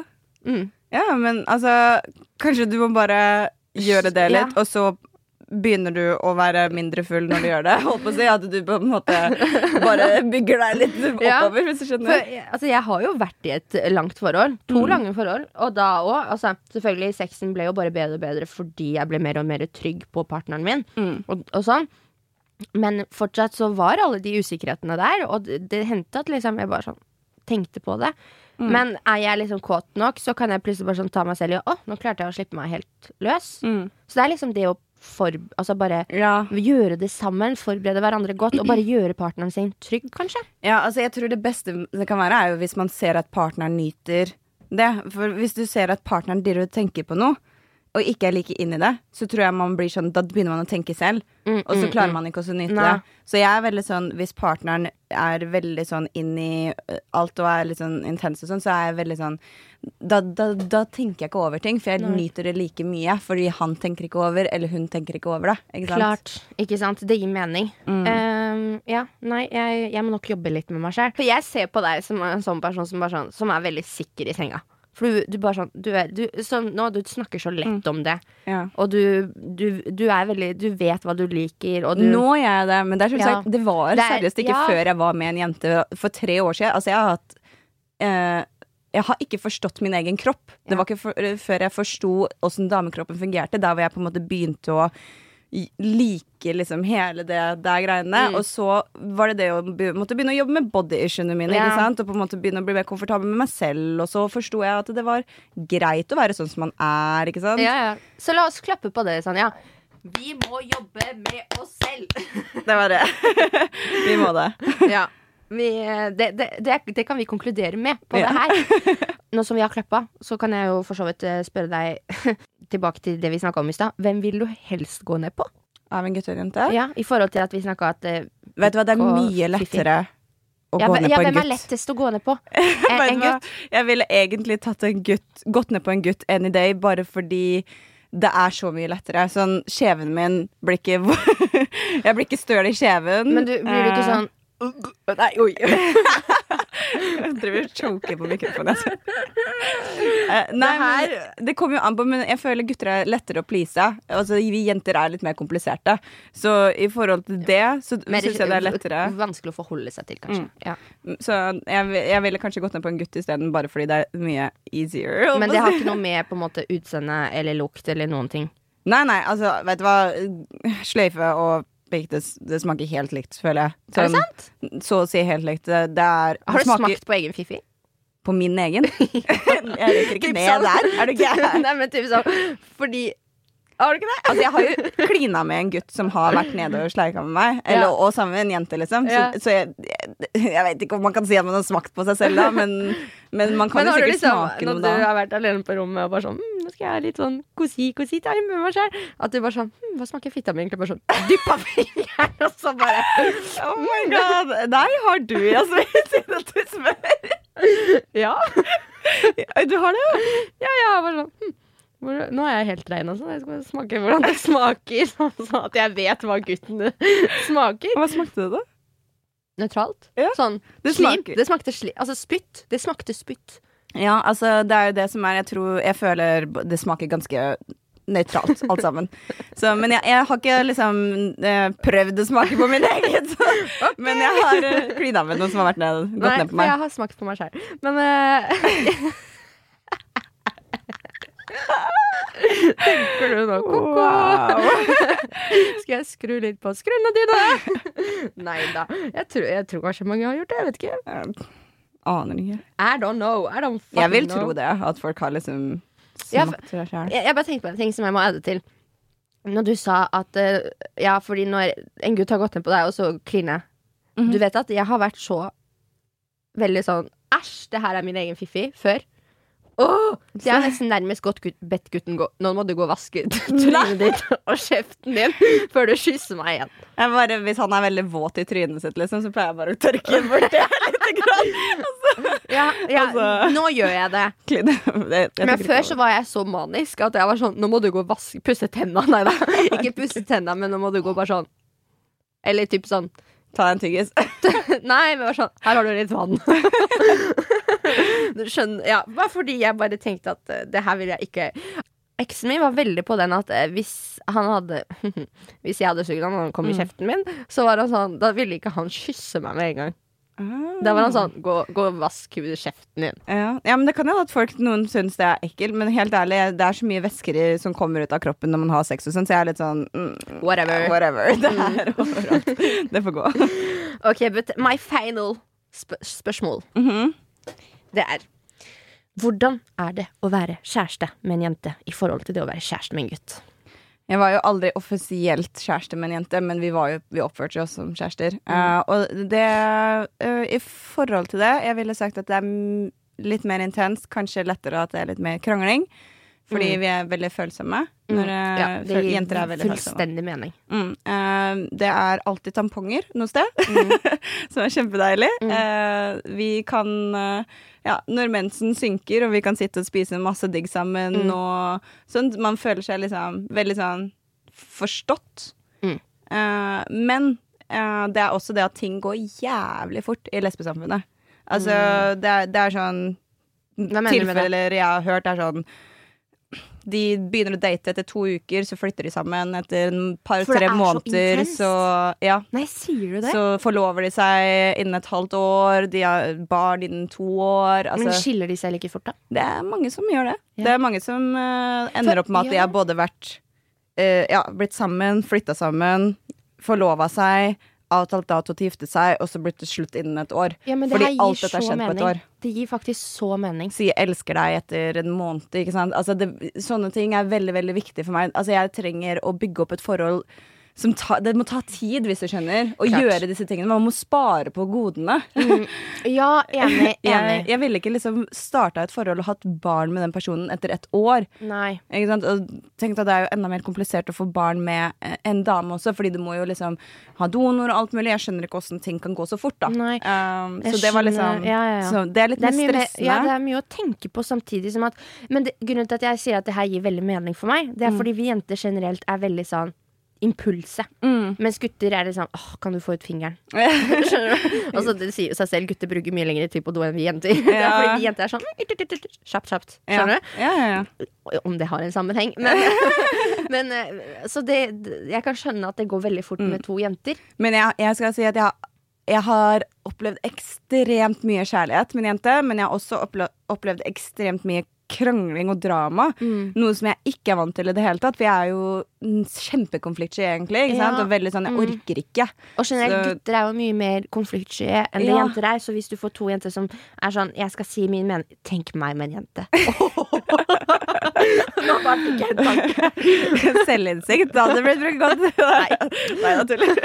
Mm. ja, men altså Kanskje du må bare gjøre det litt, Ja. og så begynner du å være mindre full når du gjør det. <laughs> Holdt på å si At du på en måte bare bygger deg litt <laughs> Ja. oppover, hvis du skjønner. For, altså, jeg har jo vært i et langt forhold. To Mm. lange forhold. Og da òg. Altså, selvfølgelig, sexen ble jo bare bedre og bedre fordi jeg ble mer og mer trygg på partneren min. Mm. og, og sånn. Men fortsatt så var alle de usikkerhetene der, og det, det hendte at liksom jeg bare sånn tenkte på det. Mm. Men er jeg liksom kåt nok, så kan jeg plutselig bare sånn ta meg selv i Å, nå klarte jeg å slippe meg helt løs. Mm. Så det er liksom det å for, altså bare Ja. gjøre det sammen, forberede hverandre godt, og bare <clears throat> gjøre partneren sin trygg, kanskje. Ja, altså jeg tror det beste det kan være, er jo hvis man ser at partneren nyter det. For hvis du ser at partneren driver og tenker på noe, og ikke er like inn i det, så tror jeg man blir sånn Da begynner man å tenke selv, Mm, og så mm, klarer mm. man ikke å nyte Nei. det. Så jeg er veldig sånn Hvis partneren er veldig sånn inn i alt og er litt sånn intens og sånn, så er jeg veldig sånn da, da, da tenker jeg ikke over ting, for jeg Nei. nyter det like mye. Fordi han tenker ikke over, eller hun tenker ikke over det. Ikke? Klart. Ikke sant? Det gir mening. Mm. Ehm, ja, nei, jeg, jeg må nok jobbe litt med meg selv For jeg ser på deg som en sånn person som, bare sånn, som er veldig sikker i senga. For du, du bare sånn du er, du, sånn, Nå, du snakker så lett om det, Ja. og du, du, du er veldig Du vet hva du liker, og du Nå gjør jeg det, men det Ja. sagt, det var Det er- seriøst ikke ja. før jeg var med en jente for tre år siden. Altså, jeg har hatt eh, Jeg har ikke forstått min egen kropp. Det var ikke for, før jeg forsto åssen damekroppen fungerte, der hvor jeg på en måte begynte å like liksom hele det der greiene. Mm. Og så var det det å be, måtte begynne å jobbe med body issuene mine. Ja. Ikke sant? Og på en måte begynne å bli mer komfortabel med meg selv. Og så forsto jeg at det var greit å være sånn som man er. Ikke sant? ja, ja. Så la oss klappe på det, Sanja. Vi må jobbe med oss selv. Det var det. <laughs> Vi må det. ja. Vi, det, det, det, det kan vi konkludere med på Ja. det her. <laughs> Nå som vi har klappa, så kan jeg jo for så vidt eh, spørre deg <laughs> tilbake til det vi snakka om i stad. Hvem vil du helst gå ned på? Av en gutt eller jente? Ja, I forhold til at vi snakka at uh, Vet du hva, det er mye lettere å ja, gå ned ja, på en hvem er lettest å gå ned på? <laughs> En, en gutt? Jeg ville egentlig tatt en gutt, gått ned på en gutt any day, bare fordi det er så mye lettere. Sånn, Kjeven min blir ikke Jeg blir ikke støl i kjeven. Men du, blir du ikke Eh, sånn Nei, oi. <laughs> Jeg driver og choker på mikrofonen. Eh, Nei, Det her- det kommer jo an på, men jeg føler gutter er lettere å please. Altså, vi jenter er litt mer kompliserte. Så i forhold til det, så syns jeg det er lettere. vanskelig å forholde seg til, kanskje. Mm. Ja. Så jeg, jeg ville kanskje gått ned på en gutt isteden, bare fordi det er mye easier. Men det har ikke noe med på en måte utseende eller lukt eller noen ting. Nei, nei, altså, vet du hva. Sløyfe og bake, det, det smaker helt likt, føler jeg. Er det sant? Så å si helt likt. Det, det er Har du smakt på egen fiffi? på min egen. <laughs> jeg røyker ikke ned sånn. der. Er du <laughs> gæren? Nei, men typ sånn Fordi Har du ikke det? Altså, jeg har jo klina med en gutt som har vært nede og sleika med meg. Eller, Ja. Og sammen med en jente, liksom. Så, Ja. så jeg, jeg, jeg vet ikke om man kan si at man har smakt på seg selv, da, men, men man kan Men jo sikkert liksom, smake når du har vært alene på rommet og bare sånn mm, Nå skal jeg ha litt sånn kosi-kosi time med meg sjøl. At du bare sånn hm, Hva smaker fitta mi egentlig? Bare sånn Dyppa fingeren, og så bare Oh my god. Nei, har du, altså, <laughs> siden du spør. Ja. Du har det, jo. Ja, ja. bare sånn hm, Nå er jeg helt rein, altså. Jeg skal smake hvordan det smaker, <laughs> sånn, sånn at jeg vet hva gutten <laughs> smaker. Hva smakte det, da? Nøytralt. Ja, Sånn det slim. smaker- Det smakte slim. Altså spytt. Det smakte spytt. Ja, altså, det er jo det som er Jeg tror Jeg føler det smaker ganske nøytralt, alt sammen. Så, men jeg, jeg har ikke liksom eh, prøvd å smake på min egen. Så, Men jeg har uh, klina med noen som har vært ned, gått Nei, ned på meg. Nei, jeg har smakt på meg selv. Men eh, <laughs> Tenker du nå ko-ko? Wow. Skal jeg skru litt på skruene dine? <laughs> Nei da. Jeg tror, jeg tror kanskje mange har gjort det. Jeg vet ikke. Jeg aner ikke. I don't know. I don't Jeg vil know. tro det, at folk har liksom Ja, smakt det sjøl. Jeg, jeg bare tenkte på en ting som jeg må adde til. Når du sa at eh, Ja, fordi når en gutt har gått ned på deg, og så kliner Mhm. Du vet at jeg har vært så veldig sånn Æsj, det her er min egen fiffi. Før. Åh, det er nesten nærmest godt gutt, bedt gutten gå Nå må du gå og vaske <laughs> trynet ditt og kjeften din før du kysser meg igjen. Bare, hvis han er veldig våt i trynet sitt, liksom, så pleier jeg bare å tørke bort det lite grann. Ja, ja Altså- Nå gjør jeg det. <laughs> Kline. Jeg- jeg Men før så var jeg så manisk at jeg var sånn Nå må du gå og vaske, pusse tenna. <laughs> Nei da. Ikke pusse tenna, men nå må du gå bare sånn. Eller typ sånn det. Ta en tyggis. <laughs> Nei, men bare sånn Her har du litt vann. <laughs> skjønner Ja, bare fordi jeg bare tenkte at uh, det her vil jeg ikke Eksen min var veldig på den at uh, hvis han hadde <laughs> Hvis jeg hadde sugd han og han kom i Mm. kjeften min, så var han sånn Da ville ikke han kysse meg med en gang. Da var han sånn Gå, gå og vask kjeften din. Ja. ja, men Det kan hende at folk noen syns det er ekkelt, men helt ærlig, det er så mye væsker som kommer ut av kroppen når man har sex og sånn, så jeg er litt sånn mm, Whatever. Whatever. <laughs> Det er overalt. Det får gå. Ok, but my final sp spørsmål Mhm. Det er Hvordan er det å være kjæreste med en jente i forhold til det å være kjæreste med en gutt? Jeg var jo aldri offisielt kjæreste med en jente, men vi, var jo, vi oppførte oss som kjærester. Eh, og det uh, I forhold til det, jeg ville sagt at det er litt mer intenst, kanskje lettere at det er litt mer krangling. Fordi Mm. vi er veldig følsomme. Når, mm. Ja, det gir jenter er veldig følsomme. fullstendig mening. Mm. Uh, det er alltid tamponger noe sted, Mm. <laughs> som er kjempedeilig. Mm. Eh, vi kan eh, Ja, når mensen synker, og vi kan sitte og spise masse digg sammen, Mm. og sånn. Man føler seg liksom veldig sånn forstått. Mm. Eh, men eh, det er også det at ting går jævlig fort i lesbesamfunnet. Altså, Mm. det, er, det er sånn tilfeller jeg har hørt, er sånn De begynner å date etter to uker, så flytter de sammen. Etter en par-tre måneder. så så Ja. Nei, sier du det? Så forlover de seg innen et halvt år, de har barn innen to år. Men Altså, skiller de seg like fort, da? det er mange som gjør det. Ja. Det er mange som uh, ender For- opp med at de har både vært uh, Ja, blitt sammen, flytta sammen, forlova seg, avtalt dato til å gifte seg, og så blitt det slutt innen et år. Ja, men det Fordi alt dette har skjedd mening. på et år. Det gir faktisk så mening. Si 'elsker deg' etter en måned. Ikke sant? Altså det, sånne ting er veldig veldig viktig for meg. Altså Jeg trenger å bygge opp et forhold ta, Det må ta tid, hvis du skjønner, å Klart. gjøre disse tingene. Man må spare på godene. Ja, enig. <laughs> Jeg, enig. jeg ville ikke liksom starta et forhold og hatt barn med den personen etter et år. Nei. Ikke sant? Og tenkte at Det er jo enda mer komplisert å få barn med eh, en dame også, fordi du må jo liksom ha donor og alt mulig. Jeg skjønner ikke hvordan ting kan gå så fort, da. Um, så det var liksom Ja, ja, ja. Så det er litt Det er, mer mye stressende. ja, det er mye å tenke på samtidig som at Men det, grunnen til at jeg sier at det her gir veldig mening for meg, det er fordi vi jenter generelt er veldig sånn impulse. Mm. Mens gutter er det sånn åh, kan du få ut fingeren? Skjønner du? Altså, det sier seg selv, gutter bruker mye lengre tid på do enn vi jenter. <laughs> Er Ja. fordi vi jenter er sånn kjapt, kjapt. ja. Skjønner du? Ja, ja, ja. Om det har en sammenheng. Men, <laughs> men eh, Så det, jeg kan skjønne at det går veldig fort Mm. med to jenter. Men jeg, jeg skal si at jeg, jeg har opplevd ekstremt mye kjærlighet med en jente, men jeg har også opplevd ekstremt mye krangling og drama. Mm. Noe som jeg ikke er vant til i det hele tatt. For jeg er jo kjempekonfliktsky, egentlig. Ja. Og veldig sånn, jeg Mm. orker ikke. Og generelt, Så- gutter er jo mye mer konfliktsky enn det Ja. jenter er. Så hvis du får to jenter som er sånn 'jeg skal si min mening' Tenk meg med en jente. <laughs> Nå bare fikk jeg en tanke. <laughs> Selvinnsikt, da hadde blitt brukt godt. Nei, da tuller.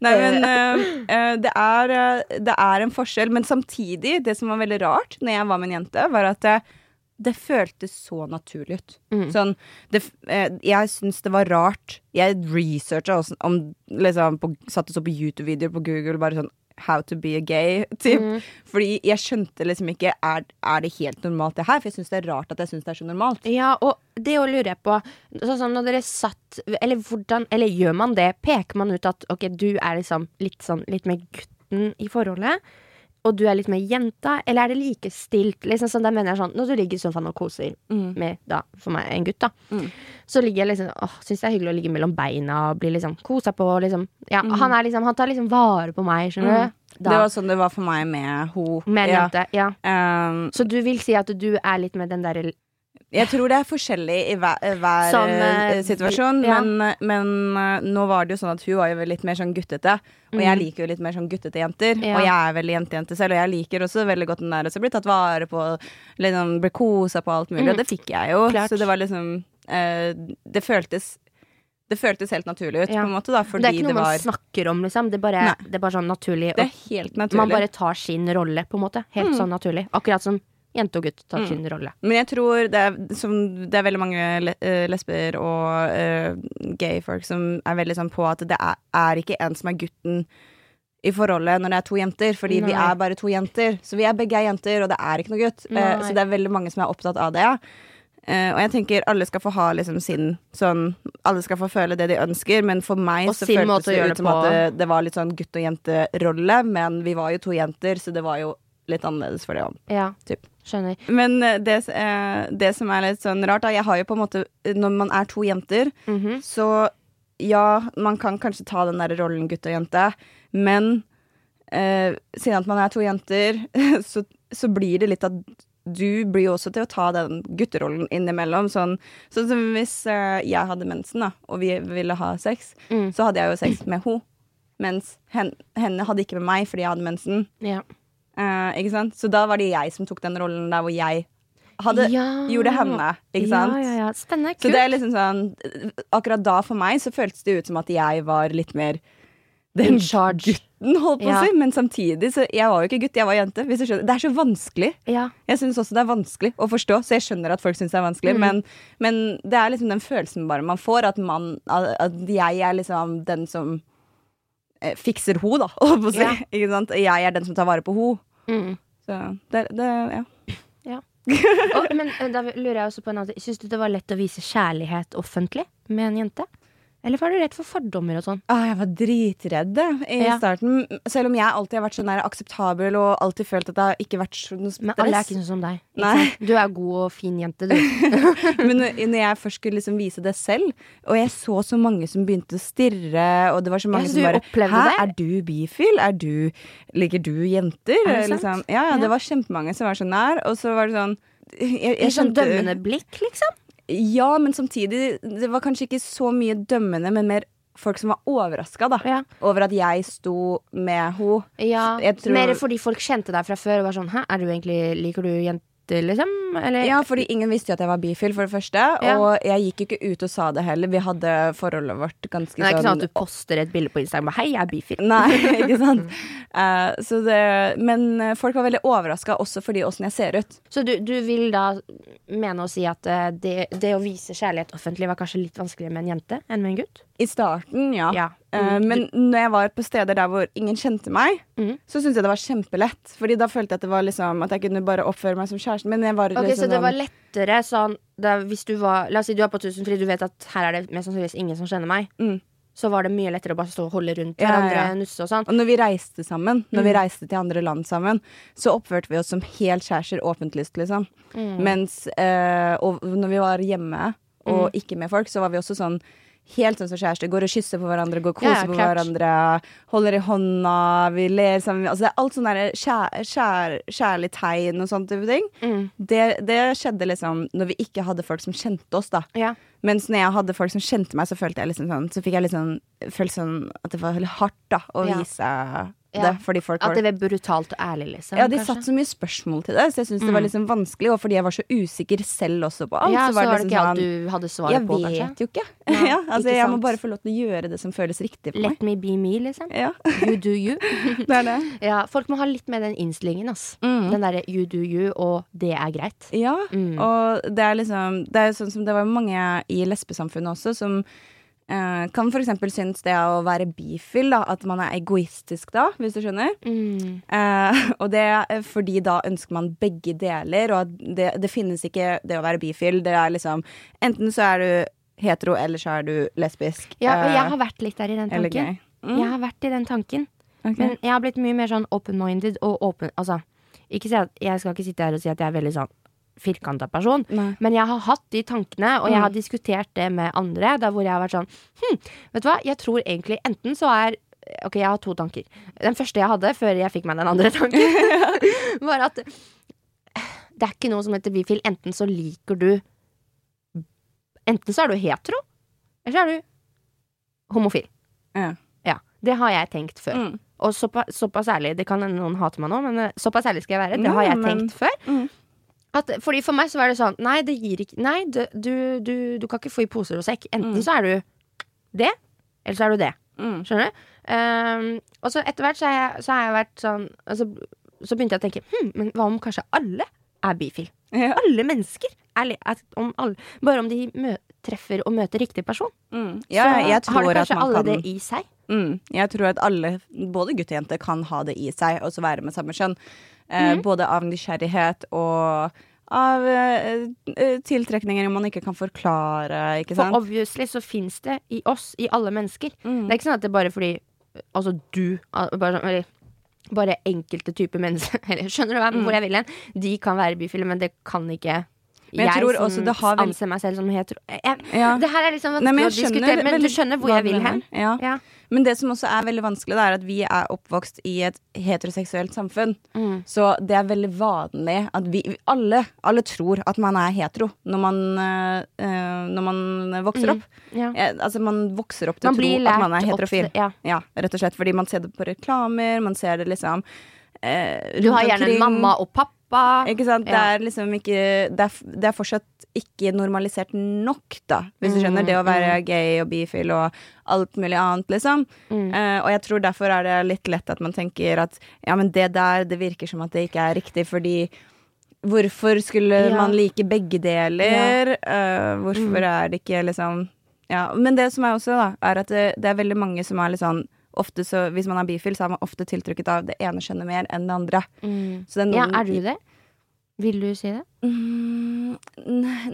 Nei, men eh, det, er, eh, det er en forskjell. Men samtidig, det som var veldig rart når jeg var med en jente, var at det, føltes så naturlig ut. Mm. Sånn, det, eh, jeg syns det var rart. Jeg researcha også om liksom, på, Satte så på YouTube-videoer på Google, bare sånn How to be a gay, typ. Mm. Fordi jeg skjønte liksom ikke Er, er det helt normalt, det her? For jeg syns det er rart at jeg syns det er så normalt. Ja, og det å lure på Sånn når dere satt Eller hvordan Eller gjør man det? Peker man ut at ok, du er liksom litt sånn Litt mer gutten i forholdet, og du er litt mer jenta? Eller er det like stilt? Liksom sånn, der mener jeg sånn Når du ligger i sofaen og koser med, da, for meg, en gutt, da. Mm. Så ligger jeg liksom Åh, syns det er hyggelig å ligge mellom beina og bli liksom kosa på, liksom. Ja, Mm. han liksom Han tar liksom vare på meg, skjønner du? Det var sånn det var for meg med ho. Med Ja. jente. Ja. Um, Så du vil si at du er litt med den derre jeg tror det er forskjellig i hver, hver Som, eh, eh, situasjon, ja. men, men uh, nå var det jo sånn at hun var jo litt mer sånn guttete. Og Mm. jeg liker jo litt mer sånn guttete jenter. Ja. Og jeg er veldig jentejente selv, og jeg liker også veldig godt den der å bli tatt vare på, liksom bli kosa på alt mulig, Mm. og det fikk jeg jo. Klart. Så det var liksom uh, Det føltes det føltes helt naturlig ut, Ja. på en måte, da, Det er ikke noe var man snakker om, liksom. Det er bare, det er bare sånn naturlig. Det er helt naturlig. man bare tar sin rolle, på en måte. Helt Mm. sånn naturlig. Akkurat som jente og gutt tar Mm. sin rolle. Men jeg tror det er, som, det er veldig mange le, eh, lesber og uh, gay-folk som er veldig sånn på at det er, er ikke en som er gutten i forholdet når det er to jenter, fordi vi er bare to jenter. Så vi er begge er jenter, og det er ikke noe gutt. Uh, så det er veldig mange som er opptatt av det. Uh, og jeg tenker alle skal få ha liksom sin sånn Alle skal få føle det de ønsker, men for meg Og så føltes det ut som at det, det var litt sånn gutt- og jente-rolle, men vi var jo to jenter, så det var jo litt annerledes for det òg. Ja, Typ. skjønner. Men eh, det, eh, det som er litt sånn rart, da Jeg har jo på en måte Når man er to jenter, Mhm. så ja, man kan kanskje ta den der rollen gutt og jente, men eh, siden at man er to jenter, <laughs> så, så blir det litt at du blir jo også til å ta den gutterollen innimellom. Sånn, sånn som hvis eh, jeg hadde mensen, da, og vi ville ha sex, Mm. så hadde jeg jo sex med henne. Mens hen, henne hadde ikke med meg fordi jeg hadde mensen. Ja. Eh, ikke sant? Så da var det jeg som tok den rollen der hvor jeg hadde, Ja. gjorde henne. Ikke sant? Ja, ja, ja. Spennende. Så Kult. det er liksom sånn Akkurat da for meg så føltes det ut som at jeg var litt mer In den charge. gutten, holdt på Ja. å si. Men samtidig, så jeg var jo ikke gutt, jeg var jente. Det er så vanskelig. Ja. Jeg syns også det er vanskelig å forstå, så jeg skjønner at folk syns det er vanskelig. Mm. Men, men det er liksom den følelsen bare man får, at, man, at jeg er liksom den som fikser ho, da, <laughs> holdt på å si. Ja. Ikke sant? Jeg er den som tar vare på ho. Mm. Så det, det ja. <laughs> Og, men eh, da lurer jeg også på en annen ting. Syns du det var lett å vise kjærlighet offentlig med en jente? Eller var du redd for fordommer og sånn? Ah, jeg var dritredd i Ja. starten. Selv om jeg alltid har vært sånn der akseptabel og alltid følt at det har ikke vært sånn stress. Men alle er ikke sånn som deg. Du er god og fin jente, du. <laughs> Men når når jeg først skulle liksom vise det selv, og jeg så så mange som begynte å stirre, og det var så mange så som bare Hæ, er du bifil? Er du Liker du jenter? Er det sant? Liksom. Ja, ja, Ja. det var kjempemange som var så nær, og så var det sånn jeg, jeg skjønte, sånn dømmende blikk, liksom? Ja, men samtidig Det var kanskje ikke så mye dømmende, men mer folk som var overraska. Ja. Over at jeg sto med henne. Ja, tror- Mer fordi folk kjente deg fra før og var sånn Hæ, er du egentlig, liker du jenter, liksom? Eller Ja, fordi ingen visste jo at jeg var bifil, for det første. Ja. Og jeg gikk jo ikke ut og sa det heller. Vi hadde forholdet vårt ganske sånn det er ikke sånn sånn at du poster et bilde på Instagram og 'hei, jeg er bifil'. Nei, <laughs> ikke sant. uh, så det, men eh, folk var veldig overraska også fordi åssen jeg ser ut. Så du, du vil da mene å si at eh, det, det å vise kjærlighet offentlig var kanskje litt vanskeligere med en jente enn med en gutt? I starten, ja. Ja. Eh, Mm, men når jeg var på steder der hvor ingen kjente meg, mm. så syntes jeg det var kjempelett. Fordi da følte jeg at det var liksom At jeg kunne bare oppføre meg som kjæresten. min. Okay, Ok, liksom Så det var sånn- lettere sånn da, Hvis du var La oss si du er på Tusenfryd, du vet at her er det mest sannsynligvis ingen som kjenner meg. Mm. Så var det mye lettere å bare stå og holde rundt hverandre, ja. nusse og sånn. Og når vi reiste sammen, når Mm. vi reiste til andre land sammen, så oppførte vi oss som helt kjærester, åpentlyst, liksom. Mm. Mens eh, Og når vi var hjemme og Mm. ikke med folk, så var vi også sånn Helt sånn som kjærester. Går og kysser på hverandre, går og koser ja, på hverandre. Holder i hånda, vi ler sammen. Altså det er alt sånne der kjær, kjær, kjærlig tegn og sånne type ting. Mm. Det, det skjedde liksom når vi ikke hadde folk som kjente oss, da. Ja. Mens når jeg hadde folk som kjente meg, så følte jeg liksom sånn Så fikk jeg liksom følt sånn at det var veldig hardt, da, å vise Ja. Det. Fordi folk At det var brutalt og ærlig, liksom. ja, de kanskje? satte så mye spørsmål til det, så jeg syntes det var Mm. liksom vanskelig. Og fordi jeg var så usikker selv også på alt, ja, så var det det liksom ikke alt sånn du hadde svaret Jeg på, kanskje? vet jo ikke. <laughs> Ja, ja, altså, ikke jeg må bare få lov til å gjøre det som føles riktig for meg. Let me be me, liksom. Ja, You do you. <laughs> det er det. Ja, folk må ha litt med den innstillingen, ass. Mm. Den derre you do you, og det er greit. Ja, Mm. og det er liksom Det er sånn som det var mange i lesbesamfunnet også som eh, kan eksempel synes det å være bifil, da, at man er egoistisk da, hvis du skjønner. Mm. Eh, <laughs> og det er fordi da ønsker man begge deler, og at det, det finnes ikke det å være bifil. Det er liksom Enten så er du hetero, eller så er du lesbisk. Ja, og jeg eh, har vært litt der i den tanken. Mm, Jeg har vært i den tanken. Okay. Men jeg har blitt mye mer sånn open-minded og åpen Altså, ikke si at, jeg skal ikke sitte her og si at jeg er veldig sånn firkanta person, Nei. men jeg har hatt de tankene, og jeg Mm. har diskutert det med andre, der hvor jeg har vært sånn Hm, vet du hva, jeg tror egentlig enten så er Ok, jeg har to tanker. Den første jeg hadde, før jeg fikk meg den andre <laughs> tanken, <laughs> var at det er ikke noe som heter bifil. Enten så liker du Enten så er du hetero, eller så er du homofil. Ja. Ja, Det har jeg tenkt før. Mm. Og såpass, såpass ærlig, det kan hende noen hate meg nå, men eh, såpass ærlig skal jeg være. Det har jeg tenkt før. Mm. At, fordi For meg så var det sånn Nei, det gir ikke Nei, du, du, du, du kan ikke få i poser og sekk. Enten Mm. så er du det, eller så er du det. Mm. Skjønner du? Um, og så etter hvert så har jeg, så har jeg vært sånn altså, Så begynte jeg å tenke hm, men hva om kanskje alle er bifil? Ja. Alle mennesker. Er, om alle, bare om de mø treffer og møter riktig person. Mm. Ja, så har kanskje alle kan det i seg. Mm, jeg tror at alle, både gutt og jente, kan ha det i seg, og så være med samme kjønn. Eh, Mhm. Både av nysgjerrighet og av eh, eh, tiltrekninger man ikke kan forklare, ikke For obviously så fins det i oss, i alle mennesker. Mm. Det er ikke sånn at det er bare fordi Altså du bare, sånn- eller, bare enkelte typer mennesker <laughs> eller, Skjønner du hva, Mm. hvor jeg vil hen? De kan være bifile, men det kan ikke Men jeg tror som også det har vel- anser meg selv som hetero. Jeg, Ja. Det her er liksom vanskelig å diskutere, men du skjønner hvor jeg vil hen? Ja. Ja. Men det som også er veldig vanskelig, det er at vi er oppvokst i et heteroseksuelt samfunn. Mm. Så det er veldig vanlig at vi alle, alle tror at man er hetero når man, eh, når man vokser opp. Ja. Eh, altså Man vokser opp til å tro at man er er opp heterofil. ja. Ja, rett og slett fordi man ser det på reklamer, man ser det liksom eh, Du har gjerne en mamma og pappa. Ikke sant? Det er liksom ikke det er, det er fortsatt ikke normalisert nok, da, hvis du Mm, skjønner. Det å være gay og bifil og alt mulig annet, liksom. Mm. Uh, og jeg tror derfor er det litt lett at man tenker at ja, men det der, det virker som at det ikke er riktig, fordi Hvorfor skulle Ja. man like begge deler? Eh, hvorfor Mm. er det ikke liksom Ja, men det som er også, da, er at det, det er veldig mange som er litt sånn Ofte så, Hvis man er bifil, så er man ofte tiltrukket av det ene kjønnet mer enn det andre. Mm. Er Ja, er du det? Vil du si det? Mm,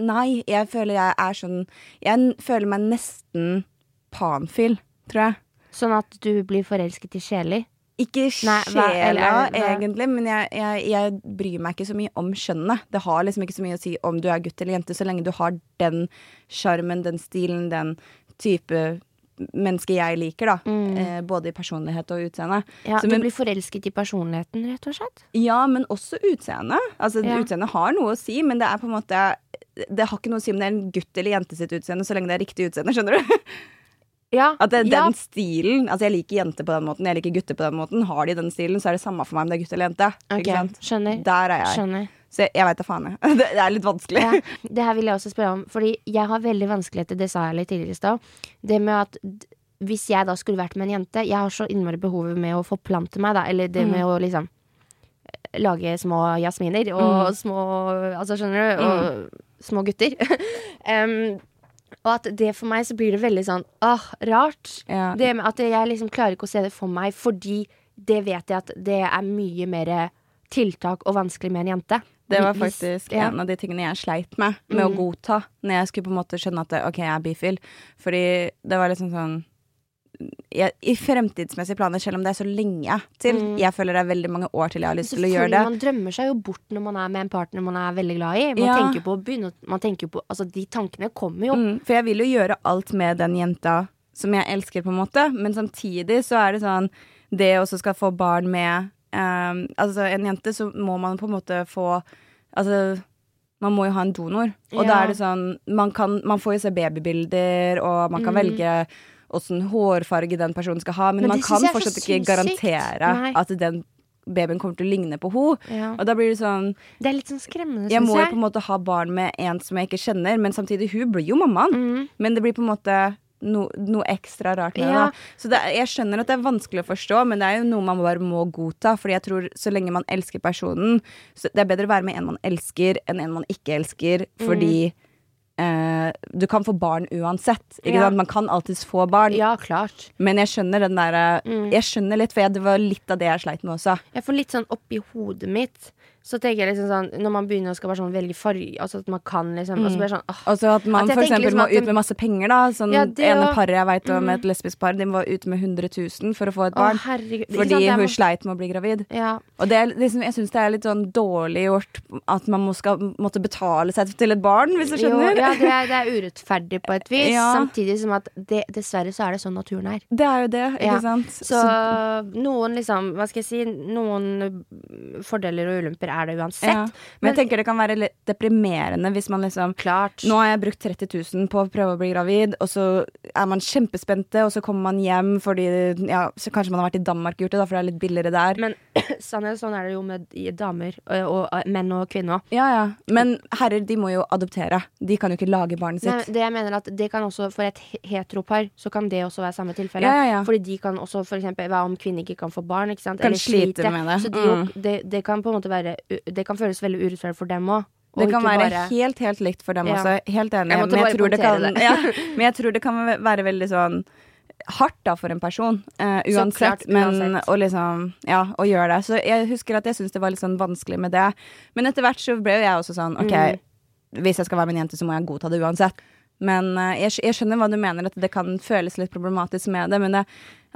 nei, jeg føler jeg er sånn Jeg føler meg nesten panfil, tror jeg. Sånn at du blir forelsket i sjeler? Ikke sjela, egentlig, men jeg, jeg, jeg bryr meg ikke så mye om kjønnet. Det har liksom ikke så mye å si om du er gutt eller jente, så lenge du har den sjarmen, den stilen, den type menneske jeg liker, da. Eh, både i personlighet og utseende. Ja, Så, Du blir forelsket i personligheten, rett og slett? ja, men også utseende. Altså, Ja. Utseendet har noe å si, men det er på en måte Det har ikke noe å si om det er en gutt eller jente sitt utseende, så lenge det er riktig utseende, skjønner du? Ja. <laughs> At det, ja. den stilen Altså, jeg liker jenter på den måten, jeg liker gutter på den måten. Har de den stilen, så er det samme for meg om det er gutt eller jente. Ok, Ikke sant? Skjønner. Der er jeg. Skjønner. Så jeg, jeg veit da faen, jeg. <laughs> Det, det er litt vanskelig. Ja, det her vil jeg også spørre om, fordi jeg har veldig vanskeligheter, det sa jeg litt tidligere i stad. Det med at hvis jeg da skulle vært med en jente Jeg har så innmari behovet med å forplante meg, da. Eller det med å liksom eh, lage små jasminer og små Altså, skjønner du? Og små gutter. <laughs> um, og at det for meg så blir det veldig sånn åh, rart. Ja. Det med at jeg liksom klarer ikke å se det for meg, fordi det vet jeg at det er mye mer tiltak og vanskelig med en jente. Det var faktisk ja. en av de tingene jeg sleit med, med å godta. Når jeg skulle på en måte skjønne at OK, jeg er bifil. Fordi det var liksom sånn jeg, I fremtidsmessige planer, selv om det er så lenge til Jeg føler det er veldig mange år til jeg har lyst til å gjøre det. Man drømmer seg jo bort når man er med en partner man er veldig glad i. Man Ja. tenker på å begynne på Altså, de tankene kommer jo. Mm, for jeg vil jo gjøre alt med den jenta som jeg elsker, på en måte. Men samtidig så er det sånn Det å skal få barn med ehm, Altså, en jente, så må man på en måte få Altså man må jo ha en donor. Og da er det sånn Man, kan, man får jo se babybilder, og man kan Mm. velge åssen hårfarge den personen skal ha, men, Men man kan fortsatt ikke garantere Nei. at den babyen kommer til å ligne på henne. Ja. Og da blir det sånn Det er litt sånn skremmende, Jeg Jeg må jo på en måte ha barn med en som jeg ikke kjenner, men samtidig, hun blir jo mammaen. Mm. Men det blir på en måte no, noe ekstra rart med. Ja. det. Så det, jeg skjønner at det er vanskelig å forstå, men det er jo noe man bare må godta. Fordi jeg tror så lenge man elsker personen så Det er bedre å være med en man elsker, enn en man ikke elsker. Fordi eh, du kan få barn uansett. Ja. sant? Man kan alltids få barn. Ja, klart. Men jeg skjønner den derre Jeg skjønner litt, for jeg, det var litt av det jeg sleit med også. Jeg får litt sånn oppi hodet mitt Så tenker jeg liksom sånn Når man begynner å skal bare sånn velge farge Altså at man kan liksom Og så blir det sånn åh, Altså at man At for eksempel liksom må ut med masse penger, da. Sånn Ja, det ene paret jeg veit om, et lesbisk par, de må ute med 100 000 for å få et å, barn. herregud Fordi sant, hun må- sleit med å bli gravid. Ja, Og det er liksom, jeg syns det er litt sånn dårlig gjort at man må skal, måtte betale seg til et barn, hvis du jo, ja det, er, det er <laughs> urettferdig på et vis Ja. Samtidig som at det, Dessverre så er det sånn naturen er Det er jo det, ikke Ja. sant. Så noen liksom, hva skal jeg si Noen fordeler og ulemper er det uansett ja. Men jeg tenker det kan være litt deprimerende hvis man liksom Klart Nå har jeg brukt 30 000 på å prøve å bli gravid, og så er man kjempespente, og så kommer man hjem fordi ja, så Kanskje man har vært i Danmark og gjort det, da, for det er litt billigere der. Men <clears throat> sånn er det jo med damer og, og, menn og kvinner også. Ja, ja. Men herrer, de må jo adoptere. De kan jo ikke lage barnet Nei, sitt. det jeg mener at det kan også For et heteropar så kan det også være samme tilfelle. Ja, ja. Fordi de kan også for eksempel Hva om kvinner ikke kan få barn? Kan Eller slite slite. med det. Så de, Mm. det, det kan på en måte være Det kan føles veldig urettferdig for dem òg. Det kan være helt, helt likt for dem Ja. også. Helt enig. Jeg <laughs> <laughs> men, jeg tror det kan, ja, men jeg tror det kan være veldig sånn hardt da for en person. uh, uansett. klart, men uansett. å liksom Ja, å gjøre det. Så jeg husker at jeg syntes det var litt sånn vanskelig med det. Men etter hvert så ble jo jeg også sånn OK, Mm. hvis jeg skal være med en jente, så må jeg godta det uansett. Men eh, jeg, jeg skjønner hva du mener, at det kan føles litt problematisk med det. Men det,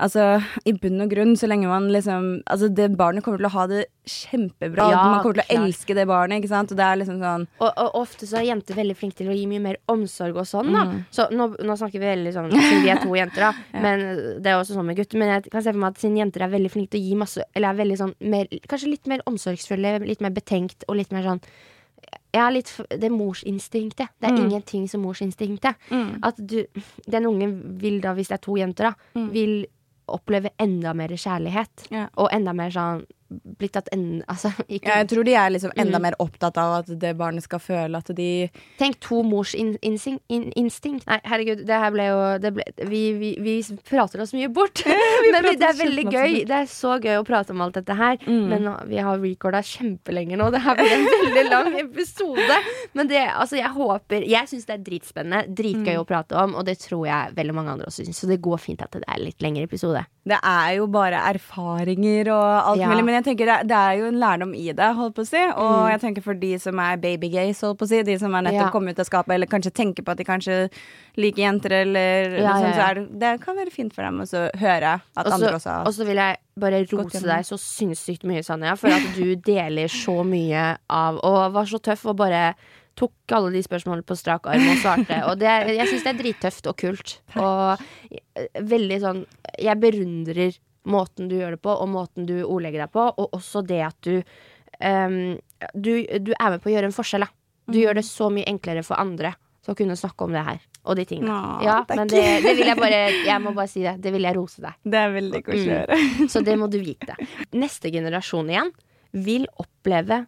altså, i bunn og grunn, så lenge man liksom Altså, det barnet kommer til å ha det kjempebra. Ja, man kommer til å klart. elske det barnet, ikke sant. Og det er liksom sånn Og, og ofte så er jenter veldig flinke til å gi mye mer omsorg og sånn, da. Mm. Så nå, nå snakker vi veldig sånn Siden vi er to jenter, da. <laughs> Men det er også sånn med gutter. Men jeg kan se for meg at siden jenter er veldig flinke til å gi masse Eller er veldig sånn mer, Kanskje litt mer omsorgsfulle, litt mer betenkt og litt mer sånn ja, litt, det er morsinstinktet. Det er Mm. ingenting som morsinstinktet. At du, den ungen vil da, hvis det er to jenter, da, vil oppleve enda mer kjærlighet. Ja. Og enda mer sånn Blitt at en, altså, <laughs> ikke, jeg tror de er liksom enda Mm. mer opptatt av at det barnet skal føle at de Tenk to mors in, instinkt, in, instinkt. Nei, herregud, det her ble jo det ble, vi, vi, vi prater oss mye bort. <laughs> men det er veldig gøy. Det er så gøy å prate om alt dette her. Mm. Men vi har recorda kjempelenge nå. Det her blir en <laughs> veldig lang episode. Men det, altså, jeg håper Jeg syns det er dritspennende. Dritgøy Mm. å prate om, og det tror jeg veldig mange andre også syns. Så det går fint at det er litt lengre episode. Det er jo bare erfaringer og alt Ja. mulig. Men jeg tenker det, det er jo en lærdom i det, holdt på å si. Og jeg tenker for de som er babygays, holdt på å si, de som er nettopp Ja. kommet ut av skapet, eller kanskje tenker på at de kanskje liker jenter, eller Ja, sånt, ja, så det, det kan være fint for dem å høre at også, andre også Og så vil jeg bare rose deg så sinnssykt mye, Sanja, for at du <laughs> deler så mye av Og var så tøff og bare tok alle de spørsmålene på strak arm og svarte. Og det, jeg syns det er drittøft og kult. Og eh, veldig sånn Jeg berundrer måten du gjør det på, og måten du ordlegger deg på, og også det at du um, du, du er med på å gjøre en forskjell, da. Du Mm. gjør det så mye enklere for andre å kunne snakke om det her. Og de tingene. Nå, ja, men det, det vil jeg bare Jeg må bare si det. Det vil jeg rose deg. Det er veldig koselig å Mm. <laughs> Så det må du vite. Neste generasjon igjen vil oppleve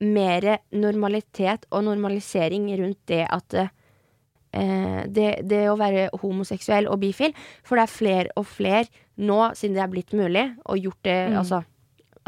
mer normalitet og normalisering rundt det at eh, det, det å være homoseksuell og bifil. For det er flere og flere nå, siden det er blitt mulig, og gjort det Mm. Altså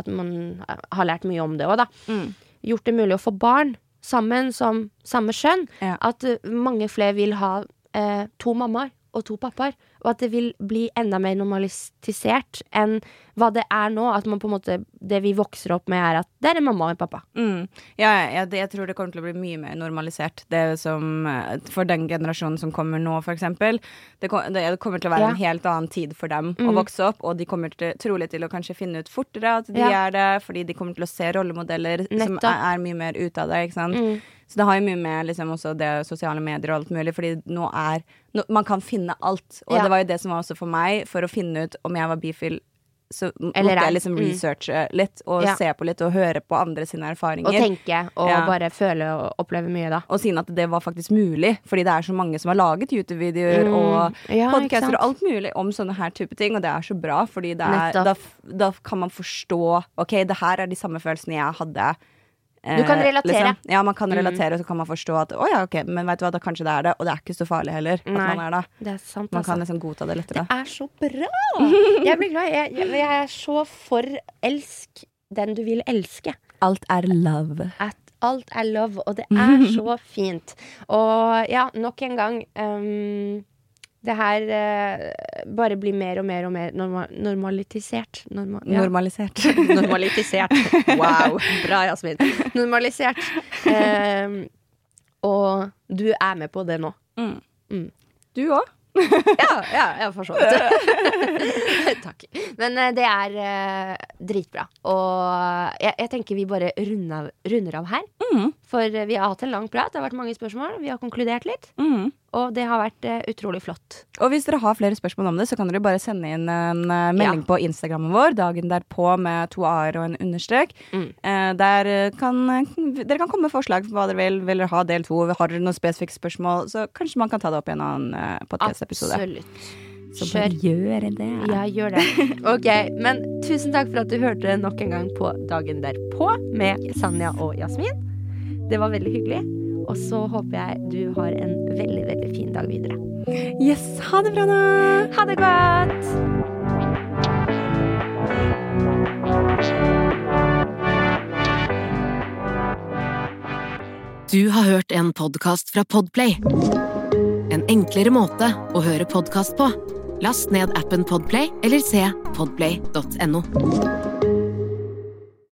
at man har lært mye om det òg, da. Mm. Gjort det mulig å få barn sammen som samme kjønn. Ja. At eh, mange flere vil ha eh, to mammaer og to pappaer. Og at det vil bli enda mer normalisert enn hva det er nå. At man på en måte Det vi vokser opp med, er at det er en mamma og en pappa. Mm. Ja, ja det, jeg tror det kommer til å bli mye mer normalisert. Det som eh, For den generasjonen som kommer nå, eksempel. Det, kom, det kommer til å være Ja. en helt annen tid for dem å Mm. vokse opp, og de kommer til, trolig til å kanskje finne ut fortere at de Ja. er det, fordi de kommer til å se rollemodeller som er, er mye mer ute av det, ikke sant. Mm. Så det har jo mye med liksom også det sosiale medier og alt mulig, fordi nå er nå, Man kan finne alt. Og Ja. det var jo det som var også for meg, for å finne ut om jeg var bifil. Så Eller måtte jeg liksom Mm. researche litt, og Ja. se på litt, og høre på andre sine erfaringer. Og tenke og Ja. bare føle og oppleve mye, da. Og siden at det var faktisk mulig, fordi det er så mange som har laget YouTube-videoer Mm. og Ja, podcaster og alt mulig om sånne her type ting, og det er så bra, fordi det er, da, da kan man forstå Ok, det her er de samme følelsene jeg hadde. Eh, Du kan relatere. Ja, man kan Mm. relatere, og så kan man forstå at å ja, ok, men vet du hva, da kanskje det er det, og det er ikke så farlig heller at Nei. man er det. Det er sant, Man altså. kan liksom godta det lettere. Det er så bra! <laughs> Jeg blir glad. Jeg, jeg, jeg er så for elsk den du vil elske. Alt er love. At alt er love, og det er <laughs> så fint. Og ja, nok en gang um, Det her eh, bare blir mer og mer og mer norma normalisert. Norma ja. Normalisert. <laughs> normalitisert. Wow. Bra, Jasmin. Normalisert. Um, og du er med på det nå. Mm. Mm. Du òg. Ja, ja, ja for så vidt. <laughs> Takk. Men eh, det er eh, dritbra. Og jeg, jeg tenker vi bare runder av, runder av her. Mm. For eh, vi har hatt en lang prat, det har vært mange spørsmål. Vi har konkludert litt. Mm. Og det har vært eh, utrolig flott. Og hvis dere har flere spørsmål om det, så kan dere bare sende inn en eh, melding Ja. på Instagrammen vår dagen derpå med to a-er og en understrek. Mm. Eh, der kan dere kan komme med forslag for hva dere vil. Vil dere ha del to? Har dere noen spesifikke spørsmål, så kanskje man kan ta det opp i en annen podkast-episode. Absolutt. Så bare gjør det. Ja, gjør det. <laughs> Ok, Men tusen takk for at du hørte nok en gang på Dagen derpå med Sanja og Jasmin. Det var veldig hyggelig. Og så håper jeg du har en veldig, veldig fin dag videre. Yes, ha det bra, da! Ha det godt! Du har hørt en podkast fra Podplay. En enklere måte å høre podkast på. Last ned appen Podplay eller se podplay.no.